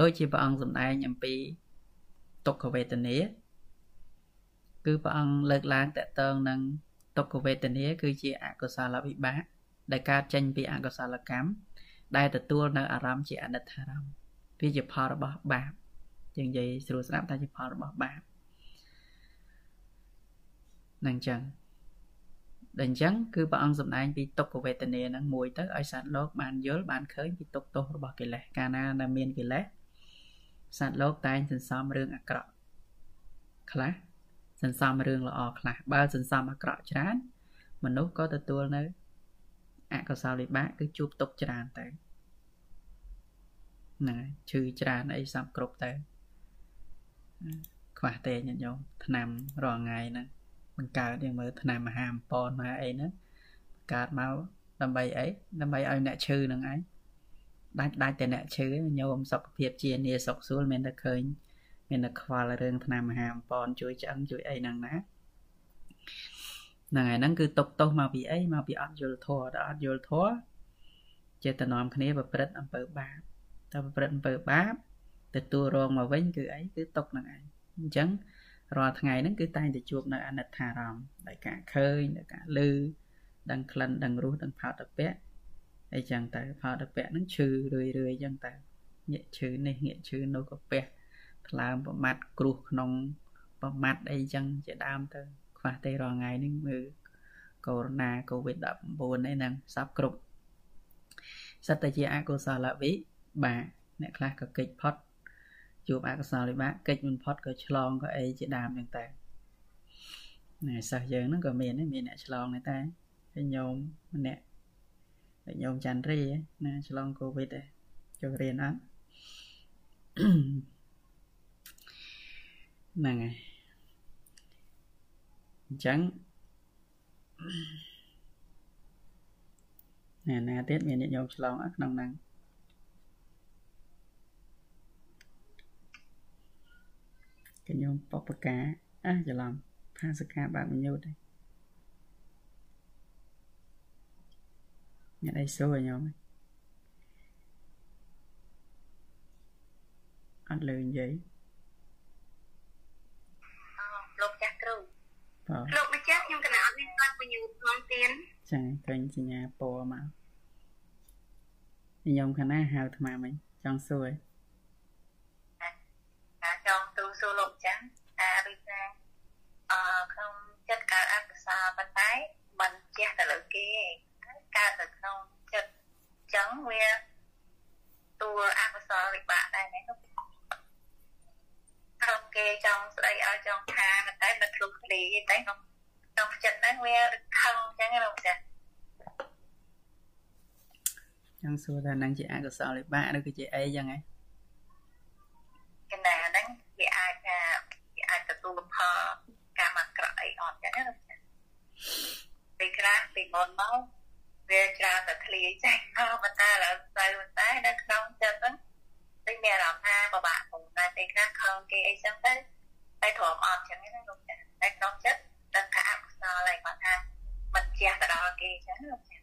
ដូចជាព្រះអង្គសំដែងអំពីទុក្ខវេទនាគឺព្រះអង្គលើកឡើងតកតងនឹងទុក្ខវេទនាគឺជាអកុសលវិបាក ដែលកើតចេញពីអកុសលកម្មដែលទទួលនៅអារម្មណ៍ជាអនិច្ចារម្មណ៍វាជាផលរបស់បាបយើងនិយាយស្រួលស្ដាប់តែជាផលរបស់បាបនឹងចឹងដែលអញ្ចឹងគឺព្រះអង្គសម្ដែងពីទុក្ខវេទនាហ្នឹងមួយទៅឲ្យសត្វលោកបានយល់បានឃើញពីទុក្ខទោសរបស់កិលេសកាលណាដែលមានកិលេសសត្វលោកតែងសន្សំរឿងអាក្រក់ខ្លះសន្សំរឿងល្អខ្លះបើសន្សំអាក្រក់ច្រើនមនុស្សក៏ទទួលនៅ អកុសលវិបាកគឺជួបទុក្ខច្រើនទៅណាឈឺច្រើនអីសពគ្រប់ទៅខ្វះទេញាតិញោមឆ្នាំរាល់ថ្ងៃហ្នឹងបង្កើតយើងមើលថ្នាំមហាអំពនមកអីហ្នឹងបង្កើតមកដើម្បីអីដើម្បីឲ្យអ្នកឈឺនឹងឯងដាច់ដាច់តែអ្នកឈឺញោមសុខភាពជានីសុខស្រួលមានតែឃើញមានតែខ្វល់រឿងថ្នាំមហាអំពនជួយឆ្អឹងជួយអីហ្នឹងណា ហ្នឹងហើយហ្នឹងគឺຕົកទោសមកពីអីមកពីអត់យល់ធម៌ដល់អត់យល់ធម៌ចេតនាំគ្នាប្រព្រឹត្តអំពើបាបតែប្រព្រឹត្តអំពើបាបទទួលរងមកវិញគឺអីគឺຕົកហ្នឹងឯងអញ្ចឹងរាល់ថ្ងៃហ្នឹងគឺតែងតែជួបនៅអនិច្ចារម្មណ៍ដោយការឃើញដោយការឮដឹងក្លិនដឹងរសដឹងផោតពៈអីចឹងទៅផោតពៈហ្នឹងឈឺរឿយរឿយចឹងទៅងាកឈឺនេះងាកឈឺនោះក៏ពះថ្លើមប្រមាត់គ្រោះក្នុងប្រមាត់អីចឹងជាដើមទៅ ខ្វះទេរាល់ថ្ងៃនេះមើលកូវីដ -19 អីហ្នឹងសពគ្រប់សិតតែជាអកុសលវិបាកអ្នកខ្លះក៏កិច្ចផុតជួបអកុសលវិបាកកិច្ចមិនផុតក៏ឆ្លងក៏អីជាដើមហ្នឹងតែណែសិស្សយើងហ្នឹងក៏មានមានអ្នកឆ្លងដែរតែហើយញោមម្នាក់ហើយញោមច័ន្ទរីណាឆ្លងកូវីដដែរចូលរៀនអត់ហ្នឹងហើយ អញ្ចឹងណែណាទៀតមានអ្នកយកឆ្លងក្នុងហ្នឹងកញ្ញោមបបកាអះច្រឡំភាសកាបាក់មញុតអ្នកអីសួរខ្ញុំអត់លើនិយាយ លោកម្ចាស់ខ្ញុំកណាអត់មានបានបញ្ញូក្នុងទៀនចាឃើញសញ្ញាពណ៌មកខ្ញុំខាងណាហៅអាត្មាមិញចង់សួរឯងចង់ទូសួរលោកចាស់ថាដូចថាអឺក្នុងចិត្តកើតអកុសលប៉ុន្តែមិនជះទៅលើគេឯងកើតទៅក្នុងចិត្តចឹងវាតួអកុសលវិបាកដែរណាលោក ក្រុមគេចង់ស្ដីឲ្យចង់ថាតែមិនធ្លុះធ្លាយតែក្នុងក្នុងចិត្តហ្នឹងវាខឹងអញ្ចឹងណាលោកចាចង់សួរថានឹងជាអកុសលវិបាកឬក៏ជាអីចឹងហ៎កណ្ដាលហ្នឹងវាអាចថាវាអាចទទួលផលកម្មអាក្រក់អីអត់ចឹងណាលោកចាពេលខ្លះពីមុនមកវាច្រើនតែធ្លាយចេញមកប៉ុន្តែឥឡូវទៅតែនៅក្នុងចិត្តហ្នឹងដូចមានអារម្មណ៍ថាបបាក់ផង តែពេលខ្លះខំគេអីចឹងទៅតែទ្រាំអត់ចឹងណាលោកចាតែក្នុងចិត្តដឹងថាអកុសលហើយគាត់ថាមិនជះទៅដល់គេចឹងលោកចា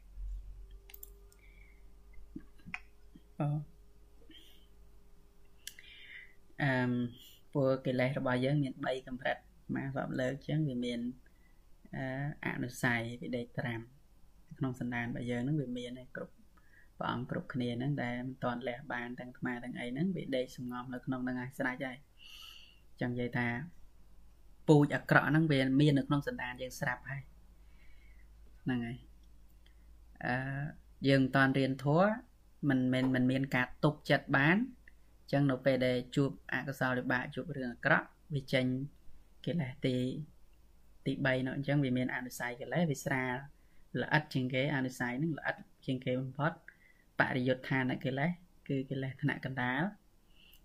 អូអឺពួកកិលេសរបស់យើងមាន3កម្រិតមករាប់លើកចឹងវាមានអនុស័យវិដេកត្រាំក្នុងសន្តានរបស់យើងនឹងវាមានគ្រប់ ព្រះអង្គគ្រប់គ្នាហ្នឹងដែលមិនទាន់លះបានទាំងថ្មទាំងអីហ្នឹងវាដេកសំងំនៅក្នុងនឹងឲ្យស្រេចហើយចឹងនិយាយថាពូជអាក្រក់ហ្នឹងវាមាននៅក្នុងសន្តានយើងស្រាប់ហើយហ្នឹងហើយអឺយើងមិនតាន់រៀនធัวមិនមិនមិនមានការទប់ចិត្តបានចឹងនៅពេលដែលជួបអកុសលវិបាកជួបរឿងអាក្រក់វាចេញកិលេសទីទី3នោះអញ្ចឹងវាមានអនុស័យកិលេសវាស្រាលល្អិតជាងគេអនុស័យនឹងល្អិតជាងគេបំផុត បរិយុទ្ធឋានកិលេសគឺកិលេសថ្នាក់កណ្ដាល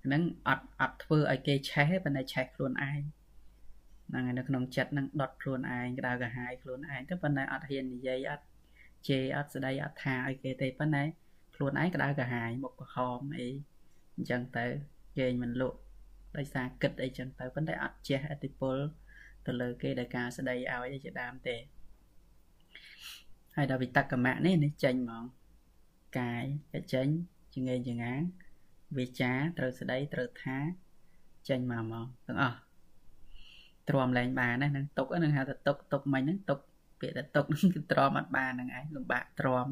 ហ្នឹងអត់អត់ធ្វើឲ្យគេឆេះទេប៉ុន្តែឆេះខ្លួនឯងហ្នឹងហើយនៅក្នុងចិត្តហ្នឹងដុតខ្លួនឯងក្តៅក្រហាយខ្លួនឯងទៅប៉ុន្តែអត់ហ៊ាននិយាយអត់ជេរអត់ស្ដីអត់ថាឲ្យគេទេប៉ុន្តែខ្លួនឯងក្តៅក្រហាយមុខក្រហមអីអញ្ចឹងទៅគេមិនលក់ដោយសារគិតអីចឹងទៅប៉ុន្តែអត់ចេះអតិពលទៅលើគេដោយការស្ដីឲ្យអីជាដើមទេហើយដល់វិតកមៈនេះនេះចេញហ្មង កាយតែចេញចងេងចងាងវាចាត្រូវស្ដីត្រូវថាចេញមកមកទាំងអស់ទ្រាំលែងបានណានឹងទុកនឹងហៅថាទុកទុកមិញហ្នឹងទុកពាក្យថាទុកហ្នឹងគឺទ្រាំអត់បានហ្នឹងឯងលំបាកទ្រាំ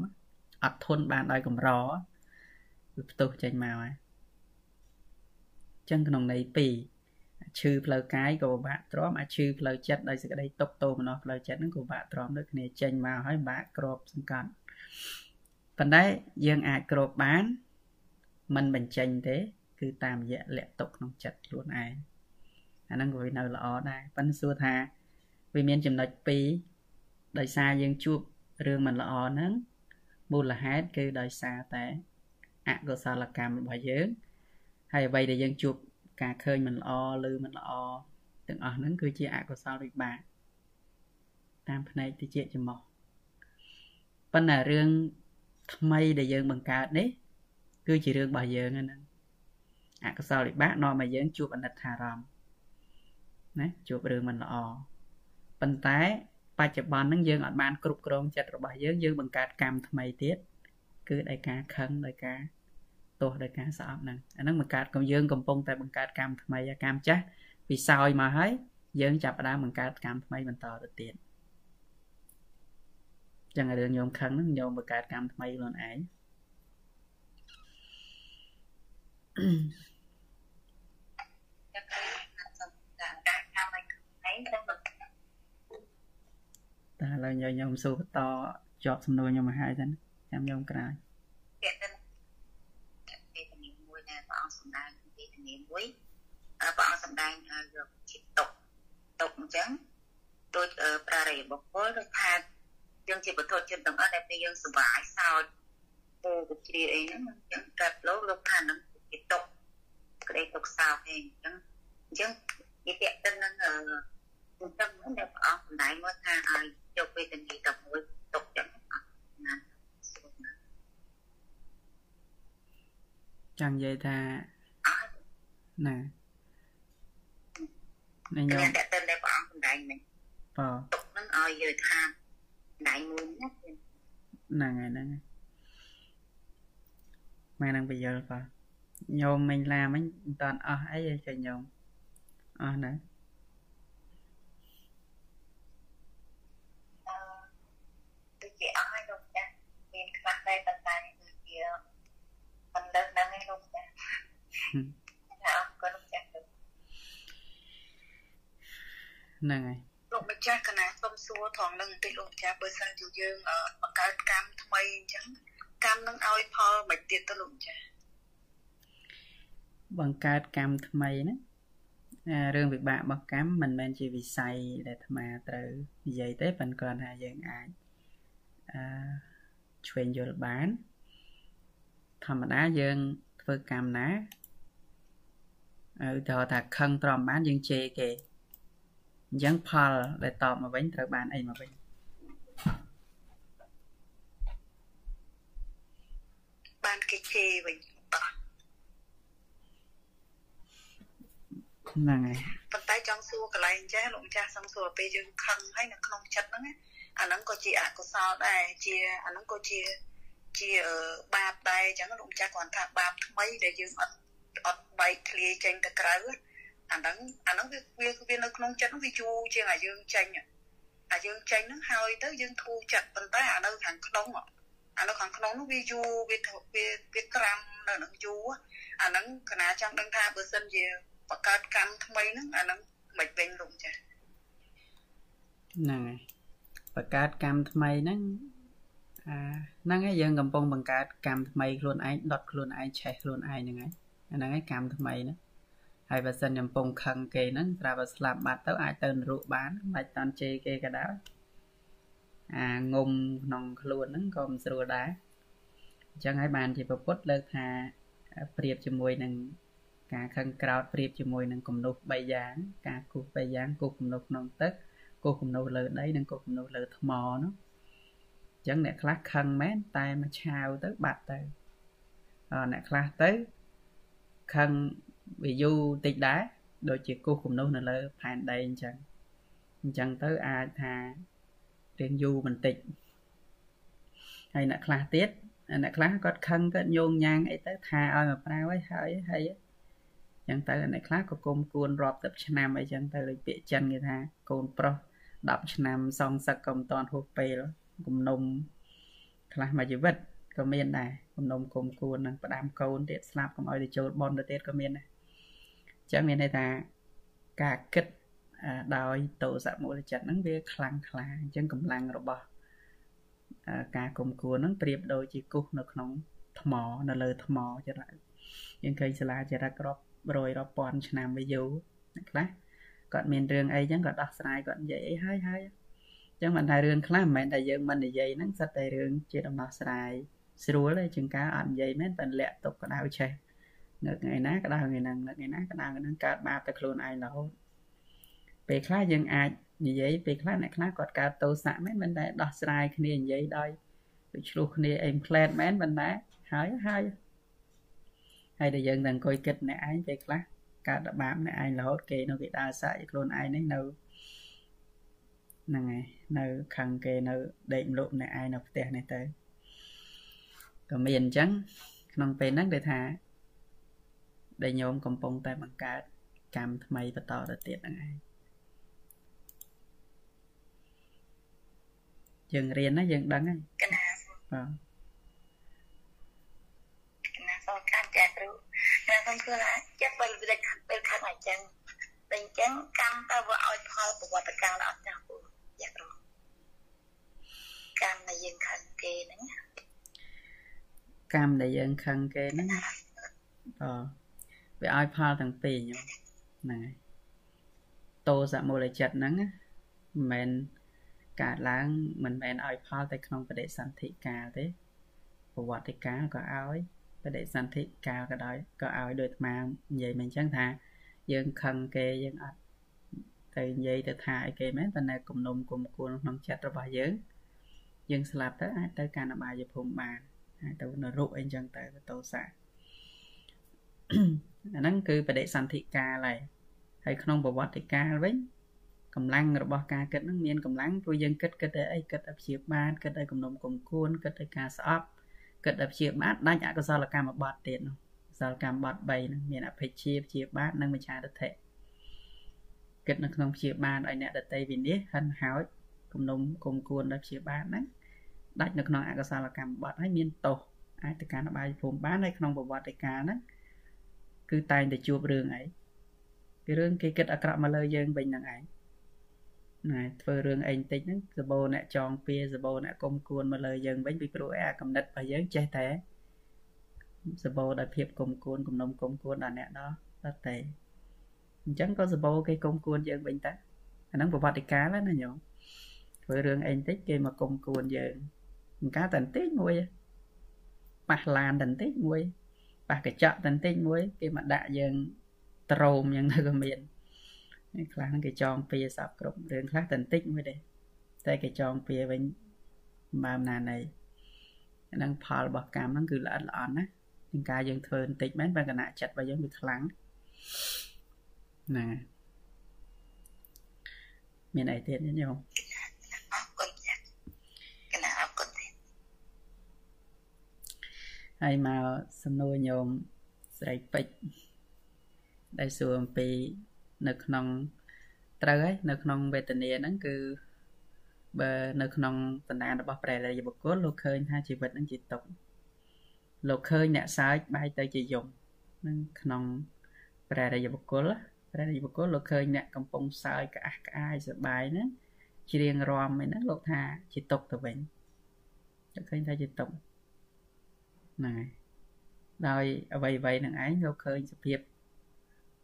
អត់ធន់បានដោយកម្រវាផ្ទុះចេញមកហើយចឹងក្នុងន័យ2ឈឺផ្លូវកាយក៏ពិបាកទ្រាំអាឈឺផ្លូវចិត្តដោយសេចក្តីទុកទោមនោះផ្លូវចិត្តហ្នឹងក៏ពិបាកទ្រាំដូចគ្នាចេញមកហើយពិបាកក្របសង្កត់ ប៉ុន្តែយើងអាចគ្របបាន មិនបញ្ចេញទេ គឺតាមរយៈលាក់ទុកក្នុងចិត្តខ្លួនឯងអាហ្នឹងក៏វានៅល្អដែរប៉ុន្តែសួរថាវាមានចំណុច2ដោយសារយើងជួបរឿងមិនល្អហ្នឹងមូលហេតុគឺដោយសារតែអកុសលកម្មរបស់យើងហើយអ្វីដែលយើងជួបការឃើញមិនល្អឬមិនល្អទាំងអស់ហ្នឹងគឺជាអកុសលវិបាកតាមផ្នែកតិចចំោះប៉ុន្តែរឿង ថ្មីដែលយើងបង្កើតនេះគឺជារឿងរបស់យើងហ្នឹងអកុសលវិបាកនាំឲ្យយើងជួបអនិច្ចារម្មណ៍ណាជួបរឿងមិនល្អប៉ុន្តែបច្ចុប្បន្នហ្នឹងយើងអត់បានគ្រប់គ្រងចិត្តរបស់យើងយើងបង្កើតកម្មថ្មីទៀតគឺដោយការខឹងដោយការទោសដោយការស្អប់ហ្នឹងអាហ្នឹងបង្កើតកំយើងកំពុងតែបង្កើតកម្មថ្មីកម្មចាស់ពិសោយមកហើយយើងចាប់ផ្ដើមបង្កើតកម្មថ្មីបន្តទៅទៀត ចឹងរឿងញោមខឹងហ្នឹងញោមបង្កើតកម្មថ្មីខ្លួនឯងតែឥឡូវញោមញោមសួរបន្តជាប់សំណួរញោមមកហើយសិនចាំញោមក្រោយវេទនាវេទនាមួយដែលព្រះអង្គសម្ដែងវេទនាមួយព្រះអង្គសម្ដែងឲ្យយកជាតុកតុកអញ្ចឹងដូចប្រារិយបុគ្គលដូចថា យើងជាបុគ្គលចិត្តទាំងអស់ដែលពេលយើងសុបាយសោចពូវិជ្ជាអីហ្នឹងអញ្ចឹងកាត់លោកលោកថានឹងជាទុកក្តីទុកសោកអីអញ្ចឹងអញ្ចឹងនិយាយទៅនឹងអឺអញ្ចឹងដែលព្រះអង្គសម្ដែងមកថាឲ្យយកវេទនាទៅមួយទុកអញ្ចឹងណាចាំនិយាយថាណាញោមតែទៅតែព្រះអង្គសំដែងមិញបាទទុកនឹងឲ្យយើងថា ដៃមួយណាហ្នឹងហើយហ្នឹងហើយម៉ែនឹងបញ្យល់បាទញោមមិញឡាមិញមិនតាន់អស់អីទេចាញោមអស់ណាដូចជាអស់ហើយលោកចាមានខ្លះដែរប៉ុន្តែដូចជាមិនដឹងហ្នឹងឯងលោកចាអរគុណលោកចាហ្នឹងហើយលោ កម្ចាស់កណាសុំសួរត្រង់នឹងបន្តិចលោកម្ចាស់បើសិនជាយើងបង្កើតកម្មថ្មីអញ្ចឹងកម្មនឹងឲ្យផលមិនទៀតទៅលោកម្ចាស់បង្កើតកម្មថ្មីណារឿងវិបាករបស់កម្មមិនមែនជាវិស័យដែលអាត្មាត្រូវនិយាយទេប៉ុន្តែគ្រាន់តែយើងអាចអឺឆ្វេងយល់បាន ធម្មតាយើងធ្វើកម្មណាឧទាហរណ៍ថាខឹងទ្រាំបានយើងជេរគេ អញ្ចឹងផលដែលតបមកវិញត្រូវបានអីមកវិញបានគេជេរវិញហ្នឹងហើយប៉ុន្តែចង់សួរកន្លែងចាស់លោកម្ចាស់សង្សួរពេលយើងខឹងហើយនៅក្នុងចិត្តហ្នឹងអាហ្នឹងក៏ជាអកុសលដែរជាអាហ្នឹងក៏ជាជាបាបដែរអញ្ចឹងលោកម្ចាស់គាត់ថាបាបថ្មីដែលយើងអត់អត់បែកធ្លាយចេញទៅក្រៅ អាហ្នឹងអាហ្នឹងវាវានៅក្នុងចិត្តវាយូរជាងអាយើងចេញអាយើងចេញហ្នឹងហើយទៅយើងធូរចិត្តប៉ុន្តែអានៅខាងក្នុងអានៅខាងក្នុងនោះវាយូរវាវាវាក្រាំនៅនឹងយូរអាហ្នឹងកណាចង់ដឹងថាបើសិនជាបង្កើតកម្មថ្មីហ្នឹងអាហ្នឹងមិនវិញលោកចាហ្នឹងហើយបង្កើតកម្មថ្មីហ្នឹងអាហ្នឹងហើយយើងកំពុងបង្កើតកម្មថ្មីខ្លួនឯងដុតខ្លួនឯងឆេះខ្លួនឯងហ្នឹងហើយអាហ្នឹងហើយកម្មថ្មីហ្នឹង ហើយបើសិនកំពុងខឹងគេហ្នឹងត្រាប់តែស្លាប់បាត់ទៅអាចទៅនរកបានមិនបាច់តាន់ជេរគេក៏ដោយអាងុំក្នុងខ្លួនហ្នឹងក៏មិនស្រួលដែរអញ្ចឹងហើយបានជាពពុទ្ធលើកថាប្រៀបជាមួយនឹងការខឹងក្រោតប្រៀបជាមួយនឹងគំនុះ3យ៉ាង ការគូស3យ៉ាងគូសគំនុះក្នុងទឹកគូសគំនុះលើដីនិងគូសគំនុះលើថ្មនោះអញ្ចឹងអ្នកខ្លះខឹងមែនតែមកឆាវទៅបាត់ទៅអអ្នកខ្លះទៅខឹង វាយូរតិចដែរដូចជាគូសគំនុះនៅលើផែនដីអញ្ចឹងអញ្ចឹងទៅអាចថារៀងយូរបន្តិចហើយអ្នកខ្លះទៀតអ្នកខ្លះគាត់ខឹងគាត់ញោងញ៉ាងអីទៅថាឲ្យមកប្រាវហើយហើយហើយចឹងទៅអ្នកខ្លះក៏គុំគួនរាប់ទៅឆ្នាំអីចឹងទៅដូចពាក្យចិនគេថាកូនប្រុស10ឆ្នាំសងសឹកក៏មិនតាន់ហួសពេលគំនុំខ្លះមួយជីវិតក៏មានដែរគំនុំគុំគួននឹងផ្ដាំកូនទៀតស្លាប់កុំឲ្យទៅចូលបនទៅទៀតក៏មានដែរ ចឹងមានន័យថាការគិតដោយតោសៈមូលចិត្តហ្នឹងវាខ្លាំងខ្លាអញ្ចឹងកម្លាំងរបស់ការគុំគួនហ្នឹងប្រៀបដូចជាគូសនៅក្នុងថ្មនៅលើថ្មចឹងយើងឃើញសាលាចរិតរាប់រយរាប់ពាន់ឆ្នាំវាយូរអ្នកខ្លះគាត់មានរឿងអីចឹងគាត់ដោះស្រាយគាត់និយាយអីហើយហើយអញ្ចឹងមិនថារឿងខ្លះមិនមែនតែយើងមិននិយាយហ្នឹងសិតតែរឿងជាដំណោះស្រាយស្រួលទេជាងការអត់និយាយមែនតែលាក់ទុកក្តៅឆេះ នៅថ្ងៃណាក្តៅថ្ងៃហ្នឹងនៅថ្ងៃណាក្តៅហ្នឹងកើតបាបតែខ្លួនឯងរហូតពេលខ្លះយើងអាចនិយាយពេលខ្លះអ្នកខ្លះគាត់កើតទោសៈមែនមិនតែដោះស្រាយគ្នានិយាយដោយដូចឆ្លោះគ្នាអេមផ្លែតមែនមិនតែហើយហើយហើយតែយើងនឹងអង្គុយគិតអ្នកឯងពេលខ្លះកើតបាបអ្នកឯងរហូតគេនៅគេដើរសាក់ខ្លួនឯងនេះនៅហ្នឹងហើយនៅខាងគេនៅដេកម្លប់អ្នកឯងនៅផ្ទះនេះទៅក៏មានអញ្ចឹងក្នុងពេលហ្នឹងគេថា ដែលញោមកំពុងតែបង្កើតកម្មថ្មីបន្តទៅទៀតហ្នឹងឯងយើងរៀនណាយើងដឹងហើយកណាបាទចាគ្រូខ្ញុំខ្ញុំឃើញថាចិត្តពេលវិលពេលខាងអញ្ចឹងតែអញ្ចឹងកម្មទៅវាឲ្យផលប្រវត្តិកាលអត់ចាស់គ្រូចាគ្រូកម្មដែលយើងខឹងគេហ្នឹងកម្មដែលយើងខឹងគេហ្នឹងអ វាឲ្យផលទាំងពីរញោមហ្នឹងហើយតោសមូលចិត្តហ្នឹងមិនមែនកើតឡើងមិនមែនឲ្យផលតែក្នុងបដិសន្ធិកាលទេប្រវត្តិកាលក៏ឲ្យបដិសន្ធិកាលក៏ដោយក៏ឲ្យដូចអាត្មានិយាយមិនអញ្ចឹងថាយើងខឹងគេយើងអត់ទៅនិយាយទៅថាអីគេមែនប៉ុន្តែគំនុំគុំគួនក្នុងចិត្តរបស់យើងយើងស្លាប់ទៅអាចទៅកាន់អបាយភូមិបានអាចទៅនរកអីចឹងទៅតោសា អាហ្នឹងគឺបដិសន្ធិកាលហើយហើយក្នុងប្រវត្តិកាលវិញកម្លាំងរបស់ការគិតហ្នឹងមានកម្លាំងព្រោះយើងគិតគិតតែអីគិតតែព្យាបាទគិតតែគំនុំគំគួនគិតតែការស្អប់គិតតែព្យាបាទដាច់អកុសលកម្មបត្តិទៀតនោះកុសលកម្មបត្តិ3ហ្នឹងមានអភិជាព្យាបាទនិងមច្ឆាទិដ្ឋិគិតនៅក្នុងព្យាបាទឲ្យអ្នកដតីវិនិច្ឆ័យហិនហោចគំនុំគំគួនដល់ព្យាបាទហ្នឹងដាច់នៅក្នុងអកុសលកម្មបត្តិហើយមានទោសអាចទៅកាន់អបាយភូមិបានហើយក្នុងប្រវត្តិកាលហ្នឹង គឺតែងតែជួបរឿងអីគឺរឿងគេគិតអាក្រក់មកលើយើងវិញហ្នឹងឯងណែធ្វើរឿងអីបន្តិចហ្នឹងសបោអ្នកចងពៀសបោអ្នកគុំគួនមកលើយើងវិញពីព្រោះអាកំណត់របស់យើងចេះតែសបោដោយភាពគុំគួនគំនុំគុំគួនដល់អ្នកដល់ដតែអញ្ចឹងក៏សបោគេគុំគួនយើងវិញតាអាហ្នឹងប្រវត្តិកាលណាញោមធ្វើរឿងអីបន្តិចគេមកគុំគួនយើងអង្ការតែបន្តិចមួយប៉ះឡានតែបន្តិចមួយ ប៉ះកញ្ចក់តែបន្តិចមួយ គេមកដាក់យើងត្រោមយ៉ាងទៅក៏មានខ្លះហ្នឹងគេចងពៀសັບគ្រប់រឿងខ្លះតែបន្តិចមួយទេតែគេចងពៀវិញបើអំណាណីហ្នឹងផលរបស់កម្មហ្នឹងគឺល្អិតល្អន់ណាជាងការយើងធ្វើបន្តិចមែនបើគណៈចិត្តរបស់យើងវាខ្លាំងណាមានអីទៀតញោមអរគុណចាគណៈអរគុណទេ ហើយមកសំណួរញោមស្រីពេជ្រដែលសួរអំពីនៅក្នុងត្រូវហើយនៅក្នុងវេទនាហ្នឹងគឺបើនៅក្នុងបណ្ដានរបស់ព្រះរាជបុគ្គលលោកឃើញថាជីវិតហ្នឹងជាទុកលោកឃើញអ្នកសើចបែរទៅជាយំនឹងក្នុងព្រះរាជបុគ្គលព្រះរាជបុគ្គលលោកឃើញអ្នកកំពុងសើចក្អាស់ក្អាយសប្បាយហ្នឹងច្រៀងរំហ្នឹងលោកថាជាទុកទៅវិញលោកឃើញថាជាទុក ហ្នឹងហើយដោយអ្វីអ្វីនឹងឯងលោកឃើញសភាព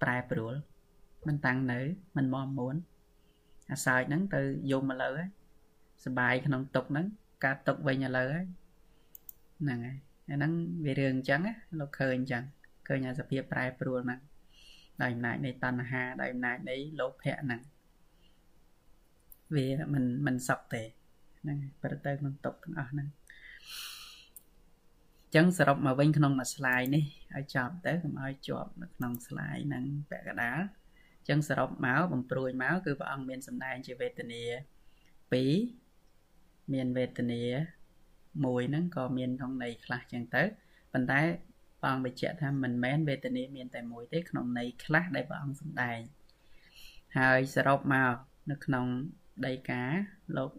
ប្រែប្រួលមិនតាំងនៅមិនមមួនអាសើចហ្នឹងទៅយំឥឡូវហើយសបាយក្នុងទុកហ្នឹងកាត់ទុកវិញឥឡូវហើយហ្នឹងហើយអាហ្នឹងវារឿងអញ្ចឹងលោកឃើញអញ្ចឹងឃើញអាសភាពប្រែប្រួលហ្នឹងដោយអំណាចនៃតណ្ហាដោយអំណាចនៃលោភៈហ្នឹងវាមិនមិនសុខទេហ្នឹងប្រទៅក្នុងទុកទាំងអស់ហ្នឹង ចឹងសរុបមកវិញក្នុងមួយ slide នេះឲ្យចប់ទៅកុំឲ្យជាប់នៅក្នុង slide ហ្នឹងពាក់កណ្ដាលចឹងសរុបមកបំព្រួយមកគឺព្រះអង្គមានសម្ដែងជាវេទនា2មានវេទនាមួយហ្នឹងក៏មានក្នុងន័យខ្លះចឹងទៅប៉ុន្តែព្រះអង្គបញ្ជាក់ថាមិនមែនវេទនាមានតែមួយទេក្នុងន័យខ្លះដែលព្រះអង្គសម្ដែងហើយសរុបមកនៅក្នុងដីកាលោក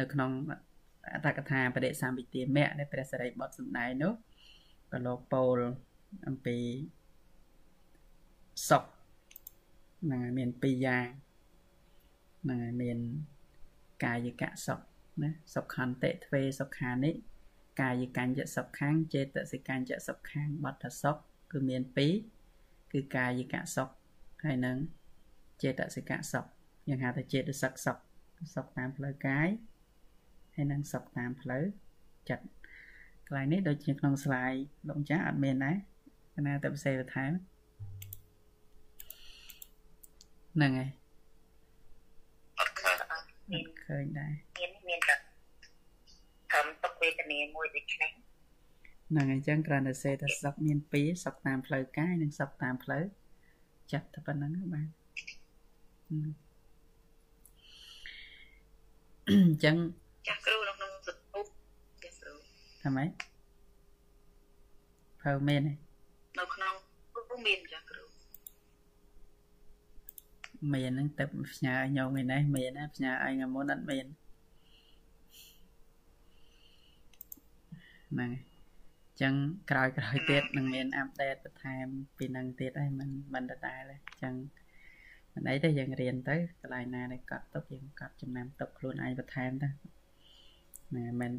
នៅក្នុង អតកថាបដិសម្ពិទាមៈដែលព្រះសរិបុត្រសម្ដែងនោះក៏លោកពោលអំពីសុខហ្នឹងហើយមាន2យ៉ាងហ្នឹងហើយមានកាយកៈសុខណាសុខន្តិទ្វេសុខានិកាយកញ្ញសុខាំងចេតសិកញ្ញសុខាំងបត្តសុខគឺមាន2គឺកាយកៈសុខហើយនឹងចេតសិកៈសុខយើងហៅថាចេតសិកសុខសុខតាមផ្លូវកាយ ហើយនឹងសុខតាមផ្លូវចិត្តកន្លែងនេះដូចជាក្នុង slide លោកម្ចាស់អត់មានដែរគណៈតែផ្សេងបន្ថែមហ្នឹងហើយអត់ឃើញមានឃើញដែរមានមានតែធំទុកវេទនាមួយដូចនេះហ្នឹងហើយអញ្ចឹងគ្រាន់តែសេថាសុខមាន2សុខតាមផ្លូវកាយនិងសុខតាមផ្លូវចិត្តតែប៉ុណ្្នឹងបាទអញ្ចឹង ចាស់គ្រូនៅក្នុងសុខចាស់គ្រូថាម៉េចភៅមានទេនៅក្នុងគ្រូមានចាស់គ្រូមានហ្នឹងទៅផ្ញើឲ្យញោមឯនេះមានណាផ្ញើឲ្យថ្ងៃមុនអត់មានហ្នឹងចឹងក្រោយក្រោយទៀតនឹងមានអាប់ដេតបន្ថែមពីនឹងទៀតហើយមិនមិនដដែលទេចឹងមិនអីទេយើងរៀនទៅកន្លែងណាដែលកត់ទុកយើងកត់ចំណាំទុកខ្លួនឯងបន្ថែមទៅ ណាមិន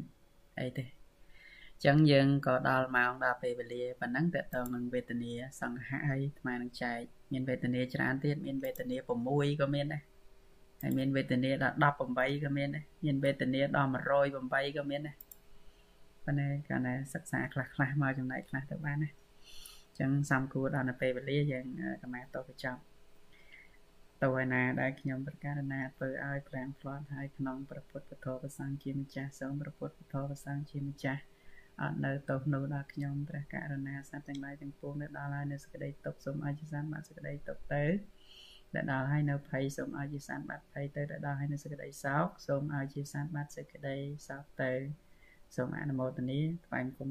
អីទេចឹងយើងក៏ដល់ម៉ោងដល់ពេលវេលាប៉ុណ្ណឹងតើតើនឹងវេទនាសង្ហៈហើយអាត្មានឹងចែកមានវេទនាច្រើនទៀតមានវេទនា6ក៏មានដែរហើយមានវេទនាដល់18ក៏មានដែរមានវេទនាដល់108ក៏មានដែរប៉ុន្តែកាលណាសិក្សាខ្លះខ្លះមកចំណែកខ្លះទៅបានណាអញ្ចឹងសំគួរដល់នៅពេលវេលាយើងកម្មាតទៅបញ្ចប់ ទៅឯណាដែលខ្ញុំប្រកាសណាធ្វើឲ្យផ្លាំងផ្លាត់ហើយក្នុងព្រះពុទ្ធពធប្រសង្ឃជាម្ចាស់សូមព្រះពុទ្ធពធប្រសង្ឃជាម្ចាស់អត់នៅទោសនោះដល់ខ្ញុំព្រះករុណាសត្វទាំងឡាយទាំងពួងដែលដល់ហើយនៅសេចក្តីទុកសូមអធិស្ឋានមកសេចក្តីទុកទៅដែលដល់ហើយនៅភ័យសូមឲ្យជាសានបាត់ភ័យទៅដែលដល់ហើយនៅសេចក្តីសោកសូមឲ្យជាសានបាត់សេចក្តីសោកទៅសូមអនុមោទនាថ្វាយគុំ